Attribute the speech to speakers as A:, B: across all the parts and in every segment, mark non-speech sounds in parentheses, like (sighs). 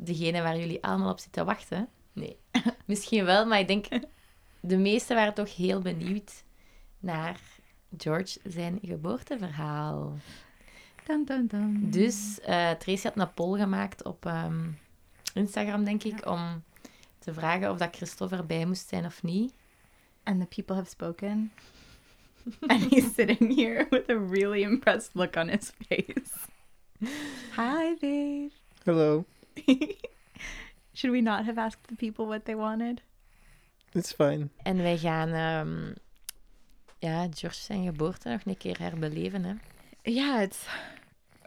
A: Degene waar jullie allemaal op zitten wachten. Nee, (laughs) misschien wel, maar ik denk de meesten waren toch heel benieuwd naar George zijn geboorteverhaal.
B: Dun, dun, dun.
A: Dus eh, Tracy had een poll gemaakt op ehm, Instagram, denk ik, om te vragen of dat Christopher bij moest zijn of niet.
B: And the people have spoken. (laughs) and he's sitting here with a really impressed look on his face. (laughs) Hi, babe.
C: Hello. (laughs)
B: Should we not have asked the people what they wanted?
C: It's fine.
A: En wij gaan ehm, ja, George zijn geboorte nog een keer herbeleven. Hè?
B: Yeah, it's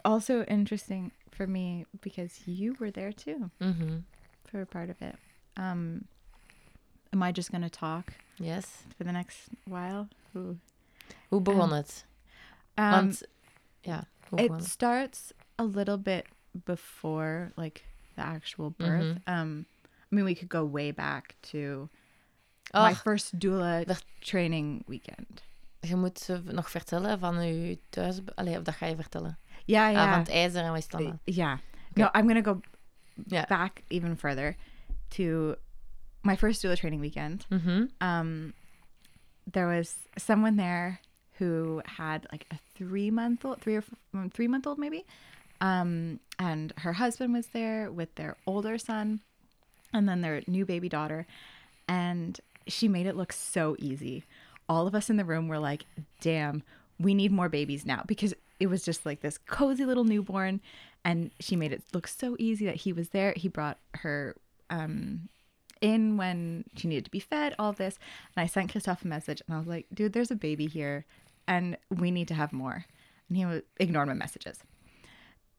B: also interesting for me because you were there too
A: Mhm.
B: for a part of it. Um, am I just going to talk
A: Yes.
B: for the next while? Ooh.
A: Hoe begon
B: Um,
A: het?
B: Um,
A: Want, ja, hoe begon
B: it
A: het?
B: starts a little bit before like the actual birth.
A: Mhm.
B: Um, I mean, we could go way back to my first doula
A: dat-
B: training weekend.
A: je moet ze nog vertellen van je thuis... Allee, of dat ga je vertellen?
B: Yeah,
A: Ah,
B: yeah,
A: van het ijzer en wat is het allemaal?
B: yeah. No, I'm gonna go
A: Yeah.
B: back even further to my first doula training weekend.
A: Mhm.
B: um there was someone there who had like a three month old three or f- three month old maybe um and her husband was there with their older son and then their new baby daughter and she made it look so easy all of us in the room were like damn we need more babies now because it was just like this cozy little newborn and she made it look so easy that he was there he brought her um in when she needed to be fed, all this. And I sent Christophe a message and I was like, dude, there's a baby here and we need to have more. And he ignored my messages.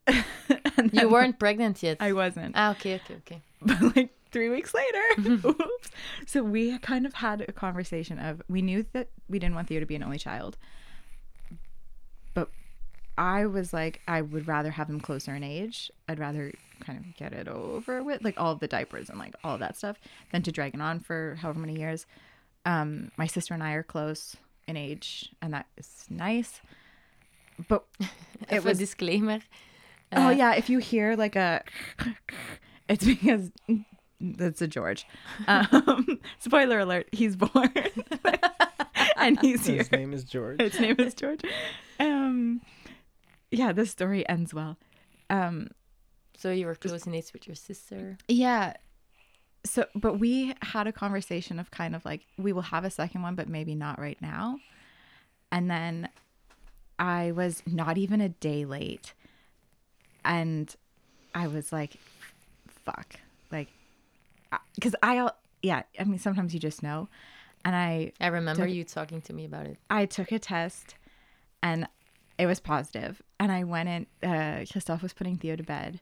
B: (laughs)
A: You weren't pregnant yet?
B: I wasn't.
A: Ah, okay, okay, oké. (laughs)
B: But like three weeks later. (laughs) So we kind of had a conversation of we knew that we didn't want Theo to be an only child. But I was like, I would rather have him closer in age. I'd rather kind of get it over with, like all of the diapers and like all that stuff, than to drag it on for however many years. Um, my sister and I are close in age, and that is nice. But it was
A: disclaimer.
B: Oh
A: Eh,
B: yeah, if you hear like a, (laughs) it's because (laughs) that's a George. Um, (laughs) spoiler alert: he's born, and he's here.
C: His name is George.
B: His name is George. Um, yeah, the story ends well. Um,
A: So you were close in age with your sister.
B: yeah. So, but we had a conversation of kind of like we will have a second one, but maybe not right now. And then I was not even a day late, and I was like, "Fuck!" Like, because I, yeah. I mean, sometimes you just know, and I
A: I remember
B: Took-
A: you talking to me about it.
B: I took a test and it was positive. And I went in, uh, Christophe was putting Theo to bed.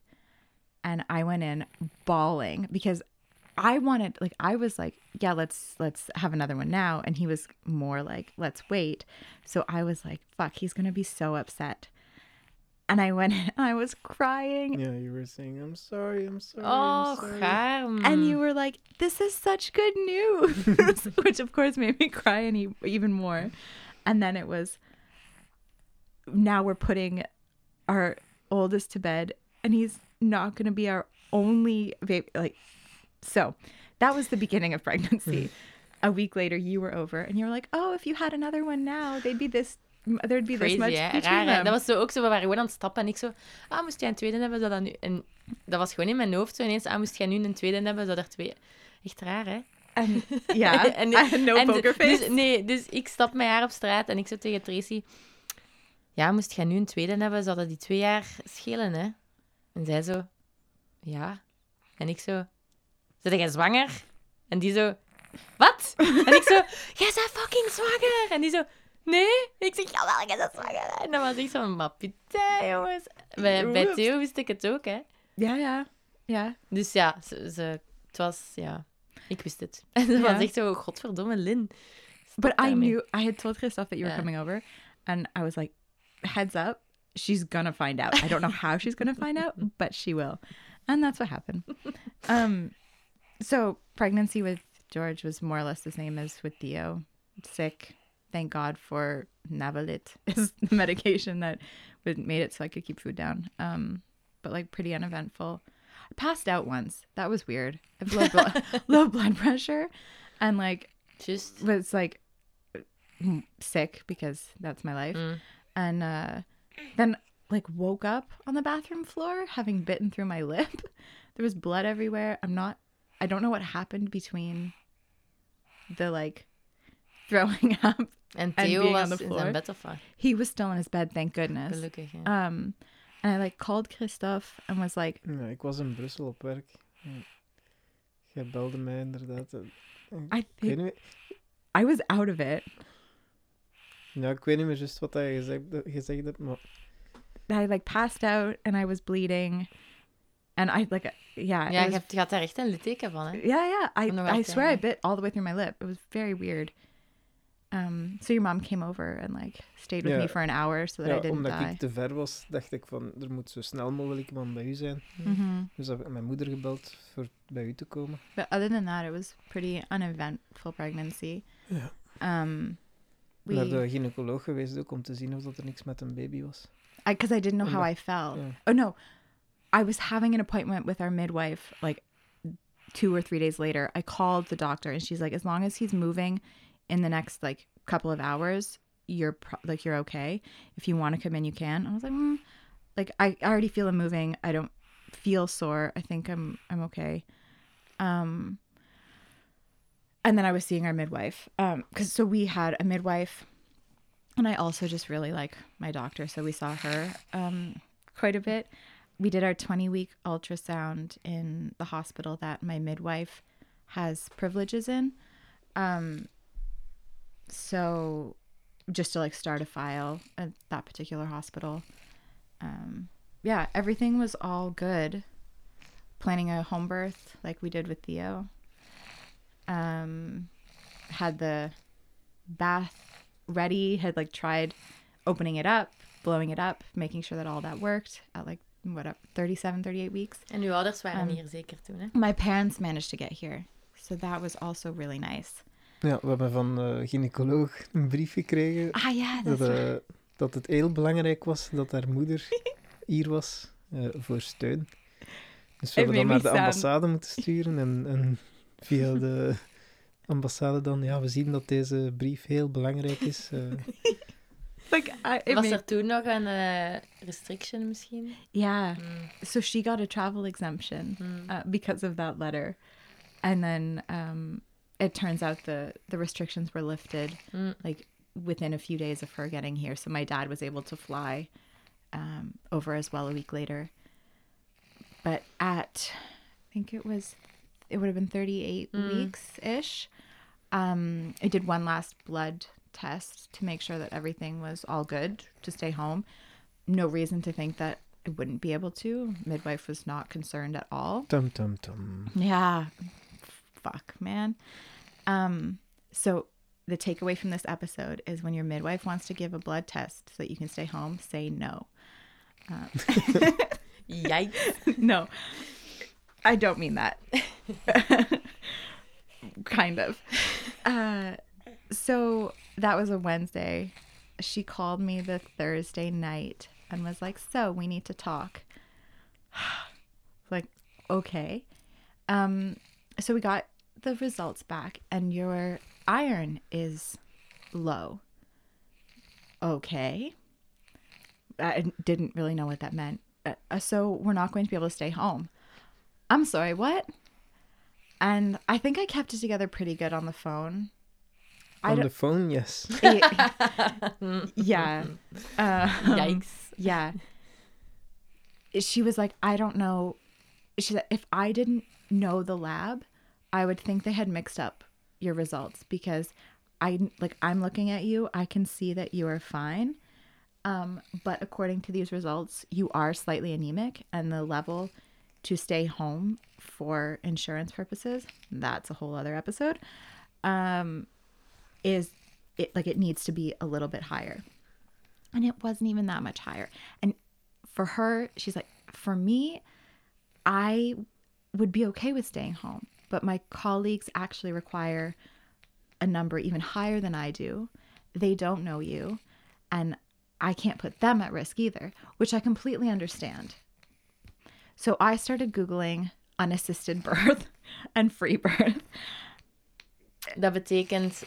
B: And I went in bawling because I wanted, like, I was like, yeah, let's, let's have another one now. And he was more like, let's wait. So I was like, fuck, he's going to be so upset. And I went and (laughs) I was crying.
C: yeah, you were saying, I'm sorry, I'm sorry.
A: Oh,
C: I'm sorry.
A: gaar.
B: And you were like, this is such good news, (laughs) (laughs) which of course made me cry any, even more. And then it was, now we're putting our oldest to bed, and he's not going to be our only baby. Like, so that was the beginning of pregnancy. A week later, you were over, and you were like, oh, if you had another one now, they'd be this, there'd be this
A: Crazy,
B: much
A: hè?
B: between
A: Raar, hè?
B: them.
A: Dat was zo ook zo, we waren gewoon aan het stappen en ik zo... Ah, moest jij een tweede hebben, zou dat nu... En dat was gewoon in mijn hoofd zo ineens... Ah, moest jij nu een tweede hebben, zou er twee... Echt raar, hè?
B: And yeah,
A: En- (laughs) (laughs)
B: no
A: en
B: poker face.
A: Dus, nee, dus ik stap met haar op straat en ik zo tegen Tracy... Ja, moest jij nu een tweede hebben, zou dat die twee jaar schelen, hè? En zij zo... Ja. En ik zo... Zit jij zwanger? En die zo... Wat? En ik zo... Jij bent fucking zwanger! En die zo... Nee? Ik zeg, jawel, jij bent zwanger. En dan was ik zo... Maar putain, jongens. Bij, bij. Theo wist ik het ook, hè?
B: ja, ja, ja.
A: Dus ja, ze, ze Het was, ja, ik wist het. (laughs) En het was echt zo, godverdomme, Lin.
B: But I knew I had told Christoph that you were
A: Yeah.
B: coming over, and I was like, heads up, she's gonna find out. I don't know how she's gonna find out, (laughs) but she will, and that's what happened. Um, so pregnancy with George was more or less the same as with Theo. Sick. Thank God for Navalit (laughs) is the medication that would made it so I could keep food down. Um, but like pretty uneventful. I passed out once. That was weird. I have low blood, (laughs) low blood pressure, and like
A: Just,
B: was like sick because that's my life
A: Mm.
B: and uh then like woke up on the bathroom floor having bitten through my lip (laughs) there was blood everywhere i'm not i don't know what happened between the like throwing (laughs) up
A: en
B: And
A: Theo
B: being on the floor.
A: zijn bed
B: he was still in his bed thank goodness
A: Gelukkig, ja.
B: um and i like called christophe and was like
C: Ja, ik was in Brussel op werk. Ja. Jij belde mij inderdaad.
B: i think i was out of it
C: ja, ik weet niet meer juist wat hij gezegd, gezegd hebt, maar
B: i like passed out and i was bleeding and i like uh, yeah it
A: Ja, je,
B: was
A: hebt, je had daar echt een litteken van, hè?
B: Yeah, yeah. I I swear I bit all the way through my lip. It was very weird. Um, so your mom came over and like stayed with
C: Ja.
B: me for an hour so that I didn't
C: omdat
B: die.
C: ik te ver was, dacht ik van, er moet zo snel mogelijk iemand bij u zijn.
B: hmm
C: Dus heb ik mijn moeder gebeld voor bij u te komen.
B: But other than that, it was pretty uneventful pregnancy.
C: Ja.
B: Um, we
C: Naar de gynaecoloog geweest ook om te zien of dat er niks met een baby was.
B: because I, didn't know how I felt.
C: Ja.
B: Oh no, I was having an appointment with our midwife like two or three days later. I called the doctor and she's like, as long as he's moving in the next like couple of hours, you're pro- like you're okay. If you want to come in, you can. I was like, mm. like I, I already feel him moving. I don't feel sore. I think I'm I'm okay. Um, and then I was seeing our midwife. Um, because so we had a midwife, and I also just really like my doctor, so we saw her um quite a bit. We did our 20 week ultrasound in the hospital that my midwife has privileges in. Um, so just to like start a file at that particular hospital. Um, yeah, everything was all good. Planning a home birth like we did with Theo. Um, had the bath ready, had like tried opening it up, blowing it up, making sure that all that worked at like what up 37 38 weeks.
A: En uw ouders waren
B: Um,
A: hier zeker toen, hè?
B: My parents managed to get here. So that was also really nice.
C: Ja, we hebben van de gynaecoloog een brief gekregen
B: Ah yeah,
C: dat,
B: that's
C: eh, dat het heel belangrijk was dat haar moeder (laughs) hier was eh, voor steun. Dus we hebben dan naar de ambassade moeten sturen en, en via de ambassade dan, ja, we zien dat deze brief heel belangrijk is. eh. (laughs)
B: Like
A: Was er toen nog een eh, restriction misschien?
B: yeah.
A: Mm,
B: So she got a travel exemption
A: mm.
B: uh, because of that letter, and then um, it turns out the the restrictions were lifted
A: Mm.
B: like within a few days of her getting here. So my dad was able to fly um, over as well a week later. But at, I think it was, it would have been 38
A: Mm.
B: weeks ish. Um, I did one last blood test to make sure that everything was all good to stay home. No reason to think that I wouldn't be able to. Midwife was not concerned at all.
C: Tum, tum, tum.
B: Yeah. Fuck, man. Um, so the takeaway from this episode is when your midwife wants to give a blood test so that you can stay home, say no. (laughs)
A: Yikes. (laughs)
B: no. I don't mean that. (laughs) kind of. Uh, so that was a Wednesday. She called me the Thursday night and was like, "So we need to talk." (sighs) like, okay. Um, so we got the results back, and your iron is low. Okay. I didn't really know what that meant. Uh, so we're not going to be able to stay home. I'm sorry, what? And I think I kept it together pretty good on the phone.
C: On the phone, yes. (laughs)
B: yeah. (laughs) Uh,
A: Yikes.
B: yeah. She was like, I don't know. She said, if I didn't know the lab, I would think they had mixed up your results because I like I'm looking at you, I can see that you are fine. Um, but according to these results, you are slightly anemic and the level to stay home for insurance purposes, that's a whole other episode. Um, is it like it needs to be a little bit higher, and it wasn't even that much higher. And for her, she's like, for me, I would be okay with staying home, but my colleagues actually require a number even higher than I do. They don't know you, and I can't put them at risk either, which I completely understand. So I started Googling unassisted (laughs) birth and free birth,
A: Dat betekent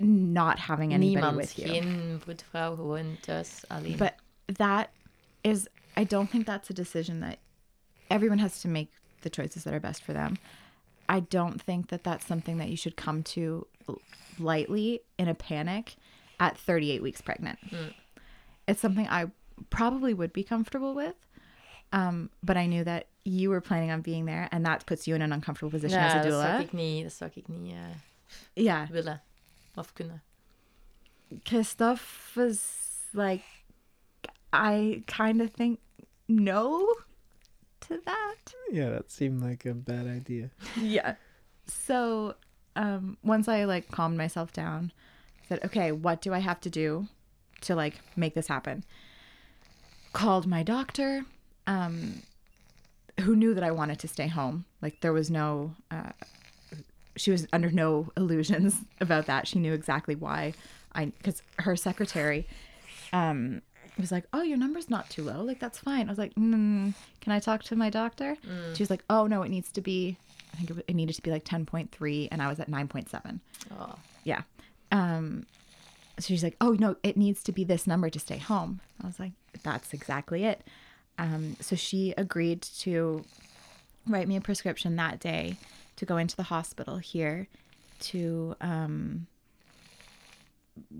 B: not having anybody
A: niemand,
B: with you.
A: geen gewoon thuis alleen.
B: But that is, I don't think that's a decision that everyone has to make the choices that are best for them. I don't think that that's something that you should come to lightly in a panic at 38 weeks pregnant. It's something I probably would be comfortable with. Um, but I knew that you were planning on being there, and that puts you in an uncomfortable position
A: ja,
B: as a
A: dat zou
B: doula.
A: ik niet, dat zou ik niet eh,
B: Yeah,
A: willen of kunnen.
B: Christophe was like, I kind of think no to that.
C: Yeah, that seemed like a bad idea. (laughs)
B: yeah. So um, once I like calmed myself down, I said, okay, what do I have to do to like make this happen? Called my doctor, um, who knew that I wanted to stay home. Like there was no, uh, she was under no (laughs) illusions about that. She knew exactly why I, because her secretary, um, was like, "Oh, your number's not too low. Like that's fine." I was like, mm, "Can I talk to my doctor?" She was like, "Oh no, it needs to be. I think it, it needed to be like ten point three, and I was at nine point seven.
A: Oh,
B: Yeah. Um, so she's like, "Oh no, it needs to be this number to stay home." I was like, "That's exactly it." Um, so she agreed to write me a prescription that day to go into the hospital here to um,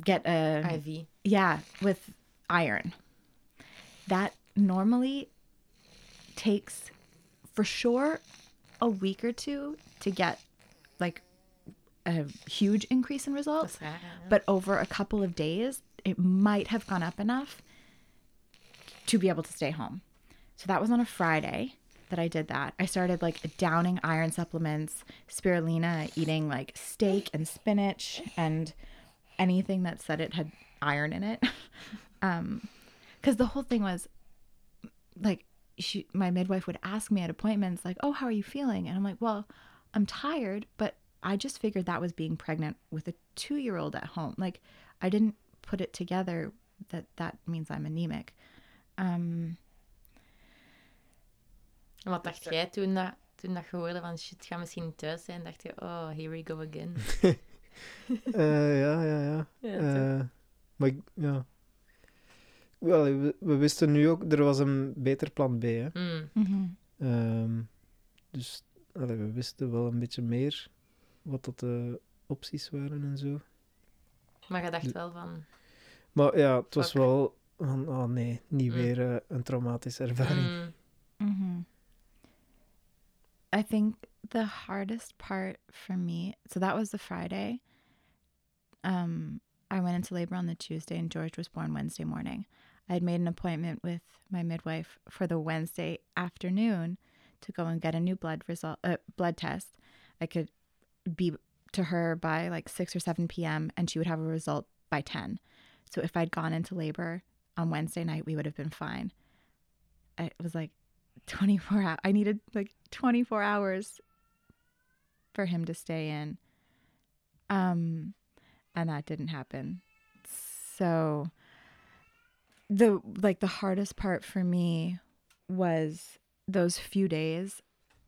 B: get a
A: IV.
B: yeah, with iron. That normally takes for sure a week or two to get like a huge increase in results. But over a couple of days, it might have gone up enough to be able to stay home. So that was on a Friday that I did that. I started like downing iron supplements, spirulina, eating like steak and spinach and anything that said it had iron in it. (laughs) um cuz the whole thing was like she my midwife would ask me at appointments like, "Oh, how are you feeling?" And I'm like, "Well, I'm tired, but I just figured that was being pregnant with a 2-year-old at home. Like I didn't put it together that that means I'm anemic." Um
A: En wat dacht jij toen dat, toen dat je hoorde van shit, het gaat misschien niet thuis zijn? Dacht je, oh, here we go again. (laughs) (laughs)
C: Eh, ja, ja, ja.
A: Ja,
C: Eh, maar ik- ja. Wel, we, we wisten nu ook, er was een beter plan B. Hè.
A: Mm.
B: mhm.
C: Ehm, dus allee, we wisten wel een beetje meer wat dat de opties waren en zo.
A: Maar je dacht wel van...
C: Maar ja, het was
A: Fuck.
C: wel van, oh nee, niet
A: Mm.
C: weer eh, een traumatische ervaring.
A: mm,
B: hmm I think the hardest part for me, so that was the Friday. Um, I went into labor on the Tuesday, and George was born Wednesday morning. I had made an appointment with my midwife for the Wednesday afternoon to go and get a new blood result, uh, blood test. I could be to her by like six or seven p.m., and she would have a result by ten. So if I'd gone into labor on Wednesday night, we would have been fine. It was like 24 hours. I needed like 24 hours for him to stay in. Um and that didn't happen. So the like the hardest part for me was those few days.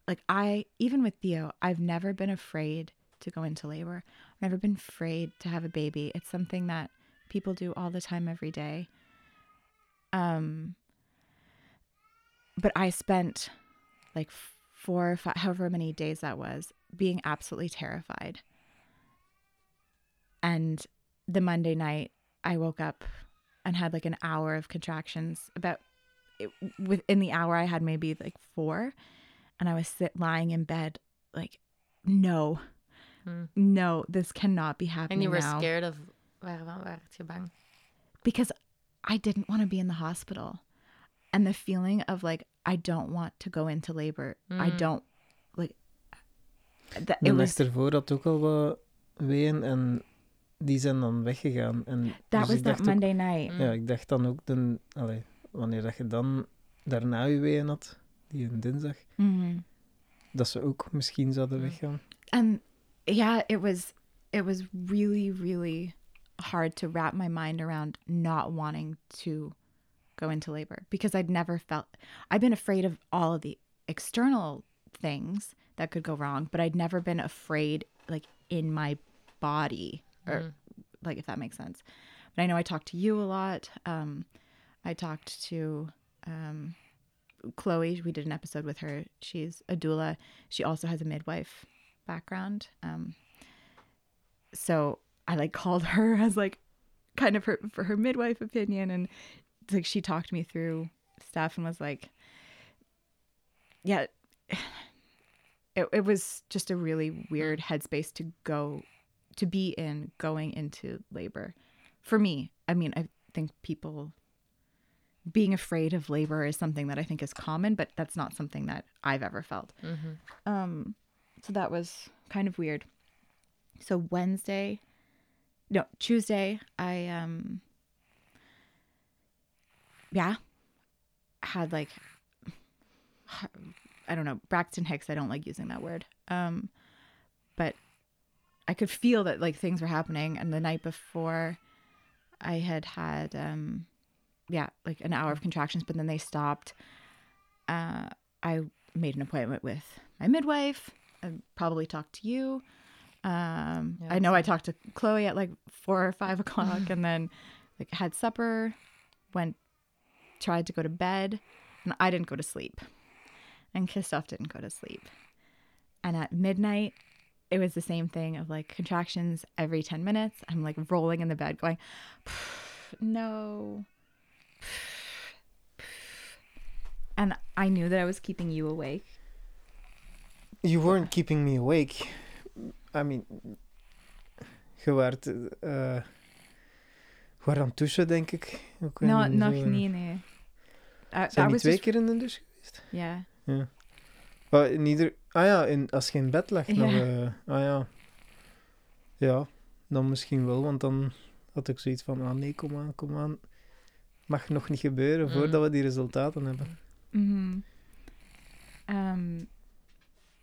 B: Like I even with Theo, I've never been afraid to go into labor. I've never been afraid to have a baby. It's something that people do all the time every day. Um but I spent like four or five, however many days that was, being absolutely terrified. And the Monday night, I woke up and had like an hour of contractions. About it, within the hour, I had maybe like four, and I was sit lying in bed, like, no,
A: Hmm.
B: no, this cannot be
A: En
B: happening
A: you were
B: now
A: scared of... Waarvan werd je bang?
B: because I didn't want to be in the hospital. And the feeling of like I don't want to go into labor. I
A: Mm.
B: don't like that
C: De
B: it
C: nacht
B: was
C: ervoor had ook al wat weeën en die zijn dan weggegaan. En
B: that
C: dus
B: was
C: ook-
B: Monday night.
A: Mm.
C: Ja, ik dacht dan ook, de, allee, wanneer dat je dan daarna je weeën had, die een dinsdag,
B: Mhm.
C: dat ze ook misschien zouden
A: Mm.
C: weggaan.
B: and yeah it was it was really really hard to wrap my mind around not wanting to go into labor because i'd never felt i've been afraid of all of the external things that could go wrong but i'd never been afraid like in my body or
A: Mm.
B: like if that makes sense. But i know i talked to you a lot. Um i talked to um chloe. We did an episode with her. She's a doula. She also has a midwife background. Um so i like called her (laughs) as like kind of her for her midwife opinion. And like she talked me through stuff and was like yeah (sighs) it, it was just a really weird headspace to go to be in going into labor. For me i mean i think people being afraid of labor is something that i think is common but that's not something that i've ever felt.
A: Mhm.
B: um so that was kind of weird. So wednesday no tuesday i um yeah had like i don't know braxton hicks i don't like using that word. Um but i could feel that like things were happening and the night before i had had um yeah like an hour of contractions but then they stopped. Uh i made an appointment with my midwife. I probably talked to you. Um
A: Yeah,
B: i know i talked to chloe at like four or five (laughs) o'clock and then like had supper went tried to go to bed and i didn't go to sleep and christophe didn't go to sleep. And at midnight it was the same thing of like contractions every 10 minutes i'm like rolling in the bed going no and i knew that i was keeping you awake
C: You weren't keeping me awake. I mean, je waar aan douchen, denk ik.
B: No nog niet nee I,
C: Zijn
B: I
C: die
B: was
C: twee
B: just,
C: keer in de douche geweest?
B: yeah
C: Ja. Maar in ieder... Ah ja, in, als je in bed lag nog... Eh, ah ja. Ja, dan misschien wel, want dan had ik zoiets van... Ah nee, kom aan, kom aan. Mag nog niet gebeuren
A: Mm.
C: voordat we die resultaten hebben.
B: hmm Um,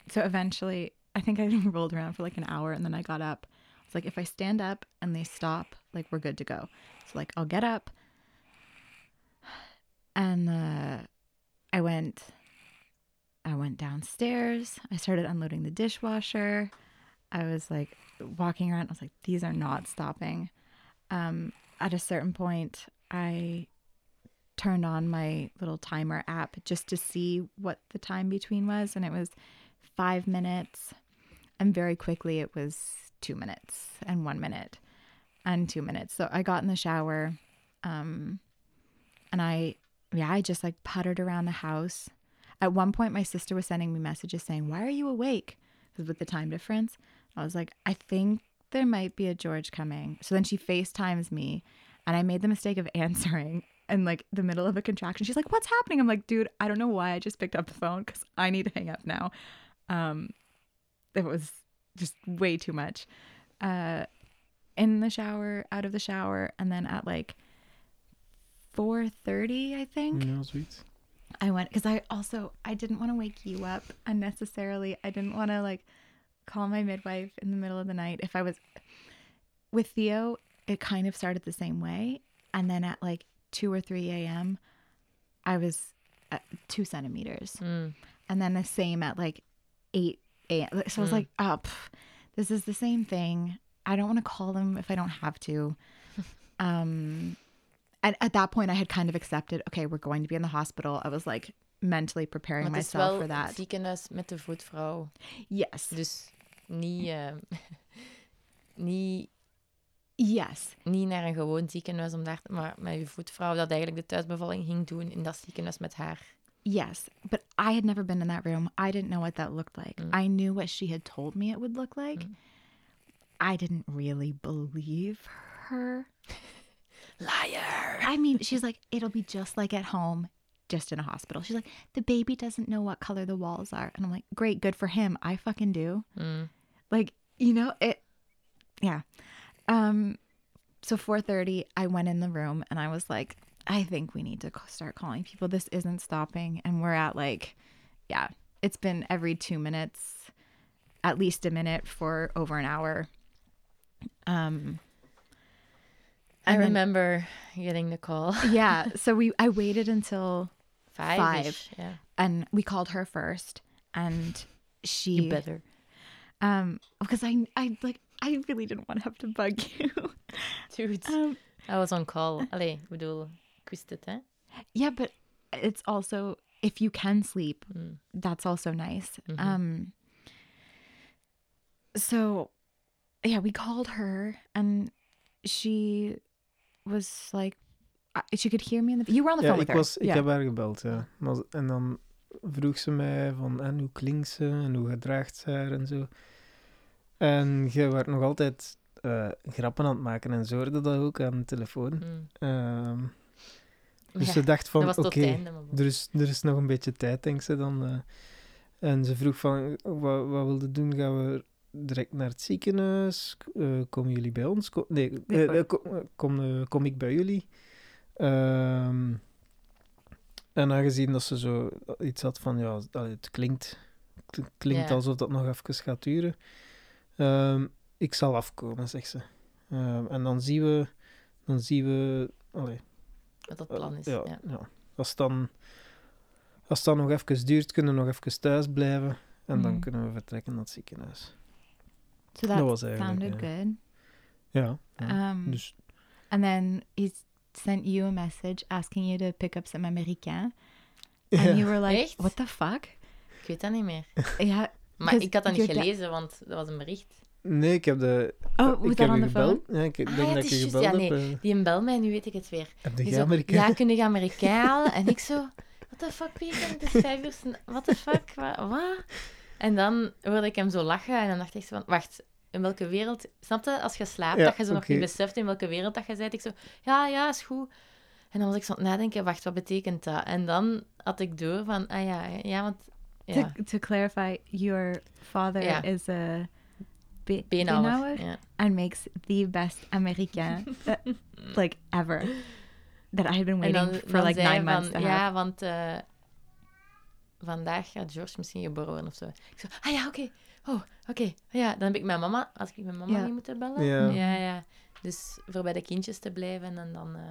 B: so eventually, I think I (laughs) rolled around for like an hour and then I got up. It's like if I stand up and they stop, like we're good to go. So like I'll get up, and uh, I went. I went downstairs. I started unloading the dishwasher. I was like walking around. I was like, these are not stopping. Um, at a certain point, I turned on my little timer app just to see what the time between was and it was 5 minutes and very quickly it was 2 minutes and 1 minute and 2 minutes so I got in the shower um and I yeah I just like puttered around the house at one point my sister was sending me messages saying why are you awake because with the time difference I was like I think there might be a George coming so then she FaceTimes me and I made the mistake of (laughs) answering in like the middle of a contraction. She's like, "What's happening?" I'm like, "Dude, I don't know why I just picked up the phone because I need to hang up now." Um, it was just way too much. Uh, in the shower, out of the shower, and then at like 4:30, I think
C: Ja, zoiets.
B: I went because I also I didn't want to wake you up unnecessarily. I didn't want to like call my midwife in the middle of the night. If I was with Theo, it kind of started the same way, and then at like two or three a.m., I was at two centimeters,
A: Mm.
B: and then the same at like eight a.m. So I was
A: Mm.
B: like, oh, this is the same thing. I don't want to call them if I don't have to. (laughs) um, and at that point, I had kind of accepted. Okay, we're going to be in the hospital. I was like mentally preparing
A: Maar
B: myself for that.
A: ziekenhuis met de vroedvrouw.
B: Yes,
A: Dus niet, eh, (laughs) niet,
B: yes,
A: niet naar een gewoon ziekenhuis, om daar, maar met je vroedvrouw dat eigenlijk de thuisbevalling ging doen in dat ziekenhuis met haar.
B: yes. But I had never been in that room. I didn't know what that looked like.
A: Mm.
B: I knew what she had told me it would look like.
A: Mm.
B: I didn't really believe her.
A: Liar!
B: I mean, she's like, it'll be just like at home. just in a hospital. She's like, the baby doesn't know what color the walls are. And I'm like, great, good for him. I fucking do.
A: Mm.
B: Like, you know, it, yeah. Um, so 4.30, I went in the room and I was like, I think we need to start calling people. This isn't stopping. And we're at like, yeah, it's been every two minutes, at least a minute for over an hour. Um,
A: I
B: then-
A: remember getting the call. (laughs)
B: yeah. So we, I waited until,
A: Five.
B: Five.
A: Yeah.
B: and we called her first and she,
A: You better.
B: um, because I, I like, I really didn't want to have to bug (laughs) you.
A: Dude.
B: um,
A: I was on call. Allee, ik bedoel, ik wist het, hè?
B: Yeah, but it's also if you can sleep,
A: Mm.
B: that's also nice.
A: Mhm.
B: Um so yeah, we called her and she was like uh, she could hear me in the you were on the
C: Ja,
B: phone
C: ik,
B: with her.
C: was, ik
B: yeah.
C: heb haar gebeld, ja. Maar, en dan vroeg ze mij van, en hoe klinkt ze en hoe gedraagt ze haar en zo. En je werd nog altijd eh, grappen aan het maken en ze hoorde dat ook aan de telefoon.
A: Mm.
C: Ehm, dus
A: Ja,
C: ze dacht van, oké, er, is, er is nog een beetje tijd, denkt ze dan. eh. en ze vroeg van, wat, wat wilde doen? Gaan we direct naar het ziekenhuis? Eh, komen jullie bij ons? Nee,
B: Nee,
C: eh, eh, kom, eh, kom, kom ik bij jullie? Ehm, en aangezien dat ze zo iets had van, ja, het klinkt, het klinkt alsof dat nog even gaat duren. Ehm, ik zal afkomen, zegt ze. Ehm, en dan zien we, dan zien we, allee,
A: Wat dat plan is.
C: ja,
A: Ja.
C: ja. Als, het dan, als dan nog even duurt, kunnen we nog even thuis blijven. En dan
B: Mhm.
C: kunnen we vertrekken naar het ziekenhuis.
B: So
C: dat
B: that
C: was eigenlijk,
B: sounded
C: ja.
B: good.
C: Ja. ja.
B: Um
C: dus
B: and then he sent you a message asking you to pick up some Americain.
C: ja.
B: And you were like,
A: Echt?
B: what the fuck?
A: Ik weet dat niet meer.
B: Yeah.
A: Maar
B: Dus
A: ik had dat niet gelezen, want dat was een bericht.
C: Nee, ik heb de...
B: Oh, that
C: je
B: on the phone?
C: Ja, ik
A: Ah,
C: denk
A: ja,
C: dat
A: het
C: ik je gebeld
A: ja,
C: heb. eh.
A: Die bel mij, nu weet ik het weer.
C: Heb je
A: zo,
C: Amerikaan?
A: Ja, kun je Amerikaan halen? En ik zo, what the fuck, Peter? Het is vijf uur, what the fuck, wa- wat? En dan hoorde ik hem zo lachen en dan dacht ik zo van, wacht, in welke wereld... Snap je, als je slaapt,
C: Ja,
A: dat je zo nog niet beseft in welke wereld dat je bent? Ik zo, ja, ja, is goed. En dan was ik zo aan het nadenken, wacht, wat betekent dat? En dan had ik door van, ah ja, ja, want... Ja,
B: To, to clarify, your father
A: Ja.
B: is a be- and makes the best American that, (laughs) like ever. That I had been
A: En
B: waiting
A: dan,
B: for
A: dan
B: like nine months
A: van,
B: to
A: ja, want eh, vandaag gaat George misschien geboren of zo. Ik zo, ah ja, oké. Oh, oké. Ja, dan heb ik mijn mama, als ik mijn mama
B: Ja.
A: niet moeten bellen.
C: Ja.
A: ja, ja. Dus voor bij de kindjes te blijven en dan eh,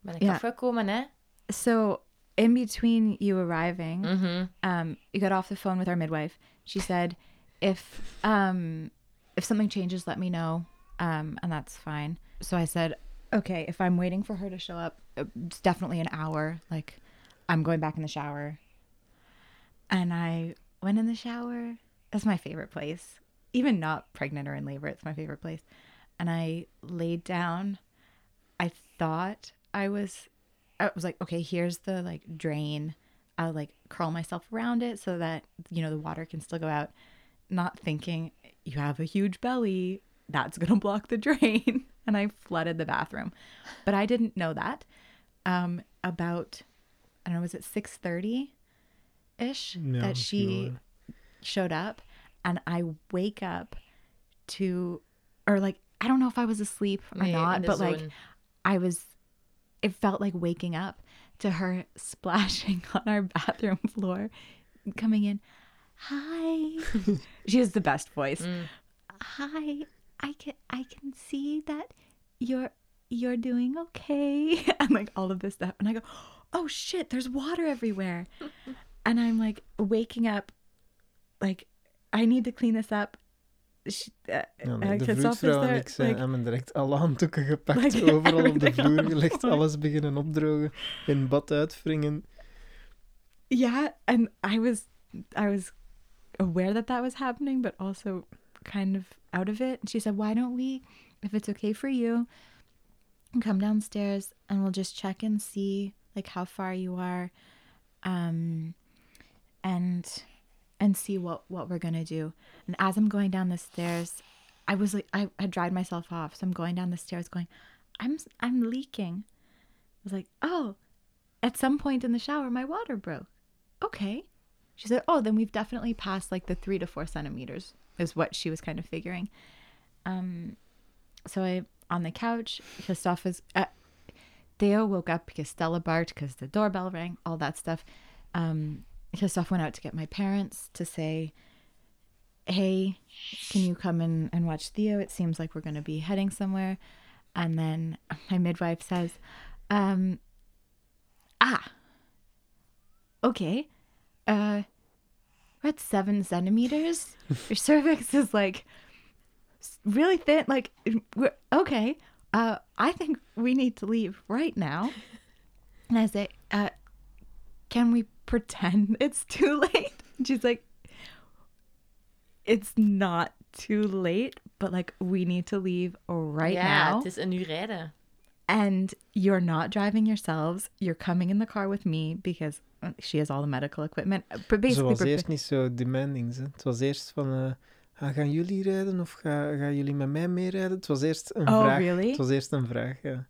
A: ben ik
B: Ja.
A: afgekomen, hè.
B: So in between you arriving,
A: Mhm.
B: um, you got off the phone with our midwife. She said, if um, if something changes, let me know, um, and that's fine. So I said, okay, if I'm waiting for her to show up, uh, it's definitely an hour. Like, I'm going back in the shower. And I went in the shower. That's my favorite place. Even not pregnant or in labor, it's my favorite place. And I laid down. I thought I was I was like, okay, here's the like drain. I'll like curl myself around it so that you know the water can still go out. Not thinking you have a huge belly, that's gonna block the drain. (laughs) and I flooded the bathroom, but I didn't know that. Um, about I don't know, was it six thirty ish
C: Ja,
B: that she
C: ja.
B: showed up, and I wake up to or like I don't know if I was asleep or
A: Nee,
B: not,
A: de
B: but like
A: zone.
B: I was, it felt like waking up to her (laughs) splashing on our bathroom (laughs) floor, coming in. Hi. (laughs) she has the best voice.
A: Mm.
B: Hi. I can I can see that you're you're doing okay, and like all of this stuff, and I go, oh shit, there's water everywhere, (laughs) and I'm like waking up, like I need to clean this up. She, uh,
C: Ja, nee, de
B: had
C: en ik zijn,
B: like-
C: hebben direct alle handdoeken gepakt,
B: Like, (laughs) (laughs)
C: overal op de vloer gelegd, alles beginnen opdrogen, in bad uitwringen.
B: yeah and i was i was aware that that was happening but also kind of out of it and she said why don't we if it's okay for you come downstairs and we'll just check and see like how far you are um and and see what what we're gonna do and as i'm going down the stairs i was like i had dried myself off so i'm going down the stairs going i'm i'm leaking i was like oh at some point in the shower, my water broke. Okay. She said, oh, then we've definitely passed like the three to four centimeters, is what she was kind of figuring. Um, so I, on the couch, Christophe is, uh, Theo woke up because Stella barked because the doorbell rang, all that stuff. Um, Christophe went out to get my parents to say, hey, can you come in and watch Theo? It seems like we're going to be heading somewhere. And then my midwife says, um, ah, okay, uh, we're at seven centimeters. Your cervix is like really thin. Like, we're, okay, uh, I think we need to leave right now. And I say, uh, can we pretend (laughs) it's too late? And (laughs) she's like, it's not too late, but like we need to leave right
A: ja,
B: now.
A: het is een uur rijden.
B: And you're not driving yourselves. You're coming in the car with me because uh, she has all the medical equipment. But
C: Ze
B: basically,
C: was
B: prepa-
C: eerst niet zo demanding. Hè. Het was eerst van, eh, ah, gaan jullie rijden of ga, gaan jullie met mij meerijden? Het was eerst een
B: Oh,
C: vraag.
B: really?
C: Het was eerst een vraag, ja.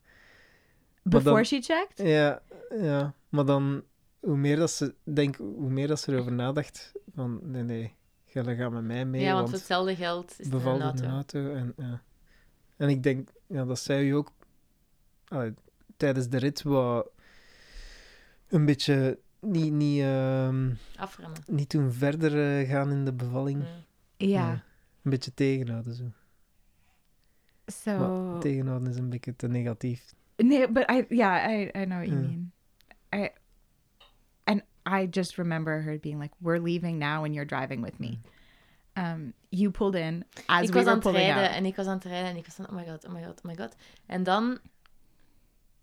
B: before
C: dan-
B: she checked.
C: Ja, ja. Maar dan, hoe meer dat ze, denk, hoe meer dat ze erover nadacht, van nee, nee, jullie gaan met mij mee,
A: ja, want voor hetzelfde geld is het
C: bevalt
A: een
C: in
A: auto.
C: een auto. En, ja. en ik denk, ja, dat zij u ook allee, tijdens de rit wat een beetje niet, niet, ehm,
A: Afremmen.
C: niet toen verder eh, gaan in de bevalling.
A: Mm.
B: Yeah.
C: Een beetje tegenhouden zo.
B: So
C: Maar tegenhouden is een beetje te negatief.
B: No, but I yeah, I I know what you
C: Yeah.
B: mean. I and I just remember her being like, "We're leaving now, and you're driving with me." Um, you pulled in as
A: ik
B: we
A: was
B: were
A: aan het
B: pulling
A: rijden
B: out.
A: en ik was aan het rijden en ik was van, oh my god, oh my god, oh my god. En dan,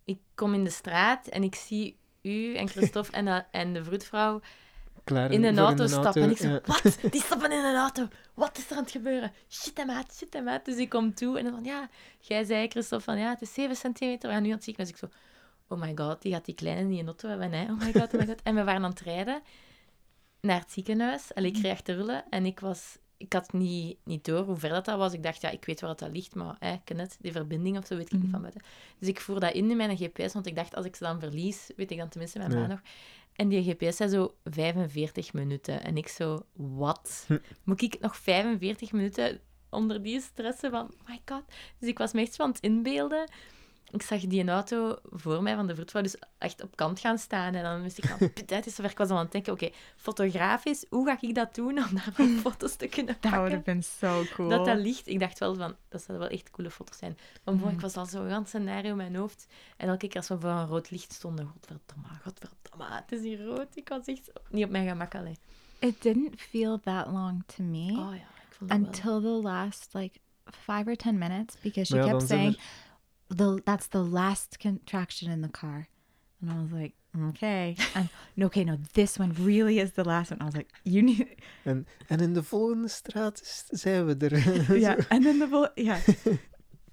A: ik kom in de straat en ik zie u en Christophe (laughs) en, de- en de vroedvrouw
C: Klaar
A: in een auto stappen. En ik zo,
C: ja.
A: wat? (laughs) Die stappen in een auto. Wat is er aan het gebeuren? Shit, hem uit, shit, hem uit. Dus ik kom toe en dan van, ja, jij zei, Christophe, van ja, het is 7 centimeter. We gaan nu aan het ziekenhuis. Ik zo, oh my god, die gaat die kleine niet in de auto hebben, hè. Oh my god, oh my god. En we waren aan het rijden naar het ziekenhuis. En ik kreeg te rullen en ik was... Ik had niet, niet door hoe ver dat, dat was. Ik dacht, ja, ik weet waar dat ligt, maar hè, ken het, die verbinding of zo weet ik niet
B: Mhm.
A: van buiten. Dus ik voer dat in in mijn GPS, want ik dacht, als ik ze dan verlies, weet ik dan tenminste mijn
C: Ja.
A: baan nog. En die GPS zei zo 45 minuten. En ik zo, wat?
C: Hm.
A: Moet ik nog 45 minuten onder die stressen van, oh my god. Dus ik was me echt van het inbeelden. Ik zag die een auto voor mij van de vroedvrouw dus echt op kant gaan staan. En dan wist ik van, (laughs) put, het is zover. Ik was aan het denken, oké, fotografisch, hoe ga ik dat doen om daar wat (laughs) foto's te kunnen
B: That would
A: pakken?
B: have been so cool.
A: Dat dat ligt. Ik dacht wel van, dat zouden wel echt coole foto's zijn. Maar ik was al zo'n heel scenario in mijn hoofd. En elke keer als we voor een rood licht stonden, godverdomme, godverdomme, het is hier rood. Ik was echt niet op mijn gemak alleen.
B: It didn't feel that long to me
A: Oh ja, ik vond dat wel.
B: until the last like five or ten minutes because she
C: ja,
B: kept saying, "the That's the last contraction in the car," and I was like, "Okay." And no, (laughs) okay, no, this one really is the last one. I was like, "You need." (laughs)
C: En, en in de volgende straat is- zijn we er. (laughs)
B: yeah and then the vo- yeah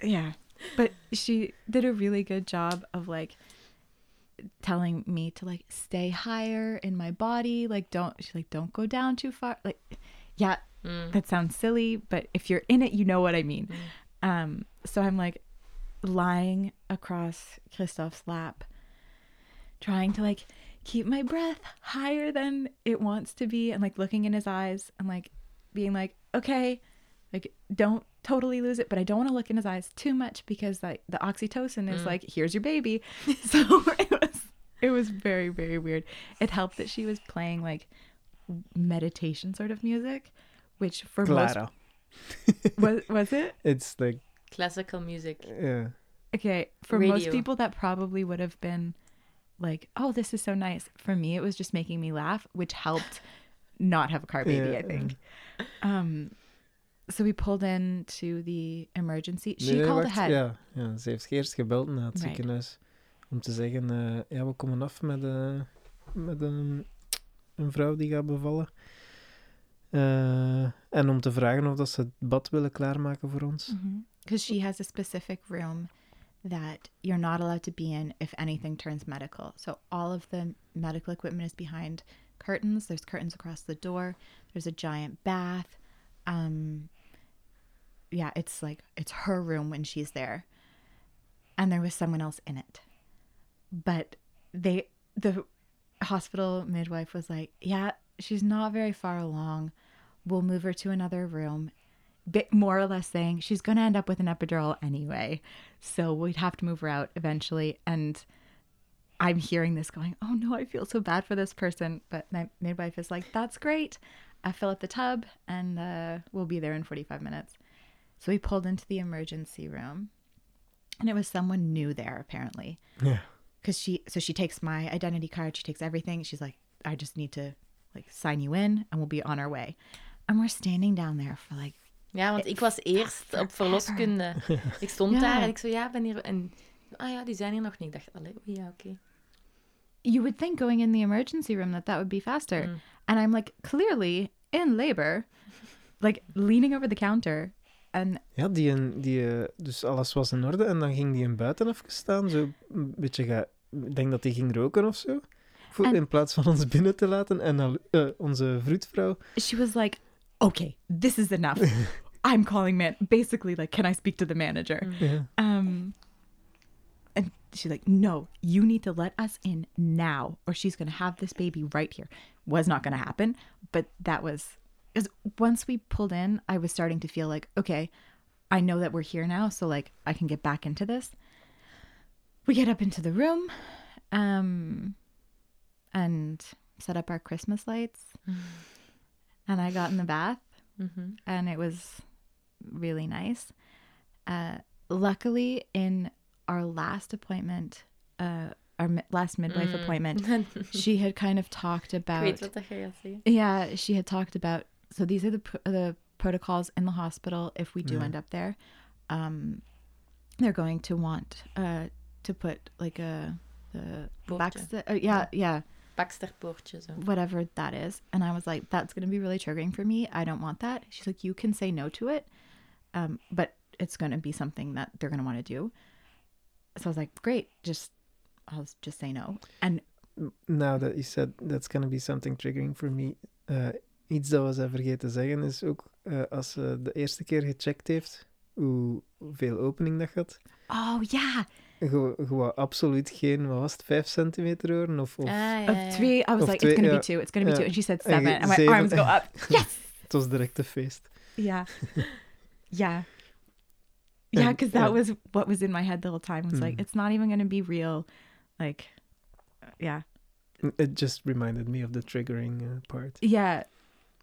B: yeah but she did a really good job of like telling me to like stay higher in my body like don't she's like don't go down too far like yeah
A: Mm.
B: that sounds silly but if you're in it you know what i mean um so i'm like lying across christophe's lap trying to like keep my breath higher than it wants to be and like looking in his eyes and like being like okay like don't totally lose it but i don't want to look in his eyes too much because like the oxytocin is
A: Mm.
B: like here's your baby (laughs) (laughs) so it was it was very very weird it helped that she was playing like meditation sort of music which for
C: Clara.
B: most (laughs) was was it
C: It's like,
A: Classical music.
C: Yeah.
B: okay for most people that probably would have been like oh this is so nice for me it was just making me laugh which helped not have a car baby
C: Yeah.
B: i think um so we pulled into the emergency she
C: Nee, nee,
B: called
C: wacht,
B: ahead
C: Ja, ja, ze heeft eerst gebeld naar het
B: Right.
C: ziekenhuis om te zeggen, eh, ja, we komen af met, eh, met een, een vrouw die gaat bevallen. Eh, en om te vragen of dat ze het bad willen klaarmaken voor ons.
B: Because she has a specific room that you're not allowed to be in if anything turns medical. So all of the medical equipment is behind curtains. There's curtains across the door. There's a giant bath. Um yeah, it's like it's her room when she's there. And there was someone else in it. But they the hospital midwife was like, "Yeah, she's not very far along. We'll move her to another room." Bit more or less saying she's going to end up with an epidural anyway, so we'd have to move her out eventually. And I'm hearing this going, "Oh no, I feel so bad for this person." But my midwife is like, "That's great. I fill up the tub, and uh, we'll be there in 45 minutes." So we pulled into the emergency room, and it was someone new there apparently
C: Yeah.
B: because she so she takes my identity card she takes everything she's like i just need to like sign you in and we'll be on our way and we're standing down there for like
A: Ja, want ik was eerst op verloskunde. (laughs) Ik stond
B: Ja.
A: daar en ik zo, ja, ben hier... En, ah ja, die zijn hier nog niet. Ik dacht, allee, oei, ja, oké.
B: you would think going in the emergency room that that would be faster
A: Mm.
B: and i'm like clearly in labor like leaning over the counter and
C: Ja, die, een- die, eh, dus alles was in orde en dan ging die in buiten even staan. Zo een beetje, ga, ik denk dat die ging roken of zo. Voor,
B: En-
C: in plaats van ons binnen te laten. En eh, onze vroedvrouw,
B: she was like okay this is enough (laughs) i'm calling man basically like can i speak to the manager
C: ja,
B: Um, and she's like, "No, you need to let us in now, or she's gonna have this baby right here." Was not gonna happen, but that was because once we pulled in, I was starting to feel like, okay, I know that we're here now, so like I can get back into this. We get up into the room, um, and set up our Christmas lights, and I got in the bath
A: Mhm.
B: and it was really nice. Uh, luckily, in our last appointment, uh, our mi- last midwife
A: Mm.
B: appointment, (laughs) she had kind of talked about.
A: weet wat dat je gaat zeggen.
B: Yeah, she had talked about. So these are the pr- the protocols in the hospital if we do
C: Yeah.
B: end up there. Um, they're going to want uh to put like a the
A: Poortje.
B: backsta- uh, yeah yeah
A: Baxterpoortje, zo.
B: whatever that is. And I was like, that's going to be really triggering for me. I don't want that. She's like, you can say no to it, um, but it's going to be something that they're going to want to do. So I was like, great, just, I'll just say no. And
C: now that you said that's gonna be something triggering for me. eh, iets dat we zijn vergeten te zeggen is ook, eh, als ze de eerste keer gecheckt heeft, hoe- hoeveel opening dat gaat.
B: oh,
C: je wou absoluut geen, wat was het, 5 centimeter horen? Of, of
A: ja,
B: Of
A: ja.
B: three, I was
C: Of
B: like,
C: twee,
B: it's going to
C: yeah.
B: be two. It's going to be
C: Yeah.
B: two. And she said seven. And my
C: zeven.
B: arms go up. (laughs) Yes.
C: het was direct een feest.
B: Yeah. (laughs) Yeah. Yeah, because that
C: yeah.
B: was what was in my head the whole time. Was like,
C: Mm.
B: it's not even going to be real. Like, uh, yeah.
C: It just reminded me of the triggering uh, part.
B: Yeah.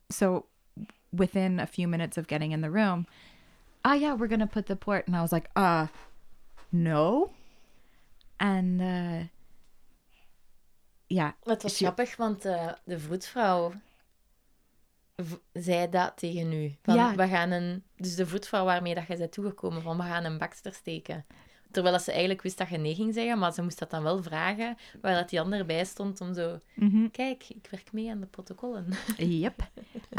B: So within a few minutes of getting in the room, ah, yeah, we're gonna put the port, and I was like, uh, no. And uh, ja,
A: Het was
B: She-
A: grappig, want eh, de vroedvrouw v- zei dat tegen u. Van,
B: Ja.
A: we gaan een... Dus de vroedvrouw waarmee dat je bent toegekomen, van we gaan een bakster steken. Terwijl dat ze eigenlijk wist dat je nee ging zeggen, maar ze moest dat dan wel vragen, waar dat die ander bij stond om zo...
B: mhm,
A: Kijk, ik werk mee aan de protocollen. (laughs)
B: yep.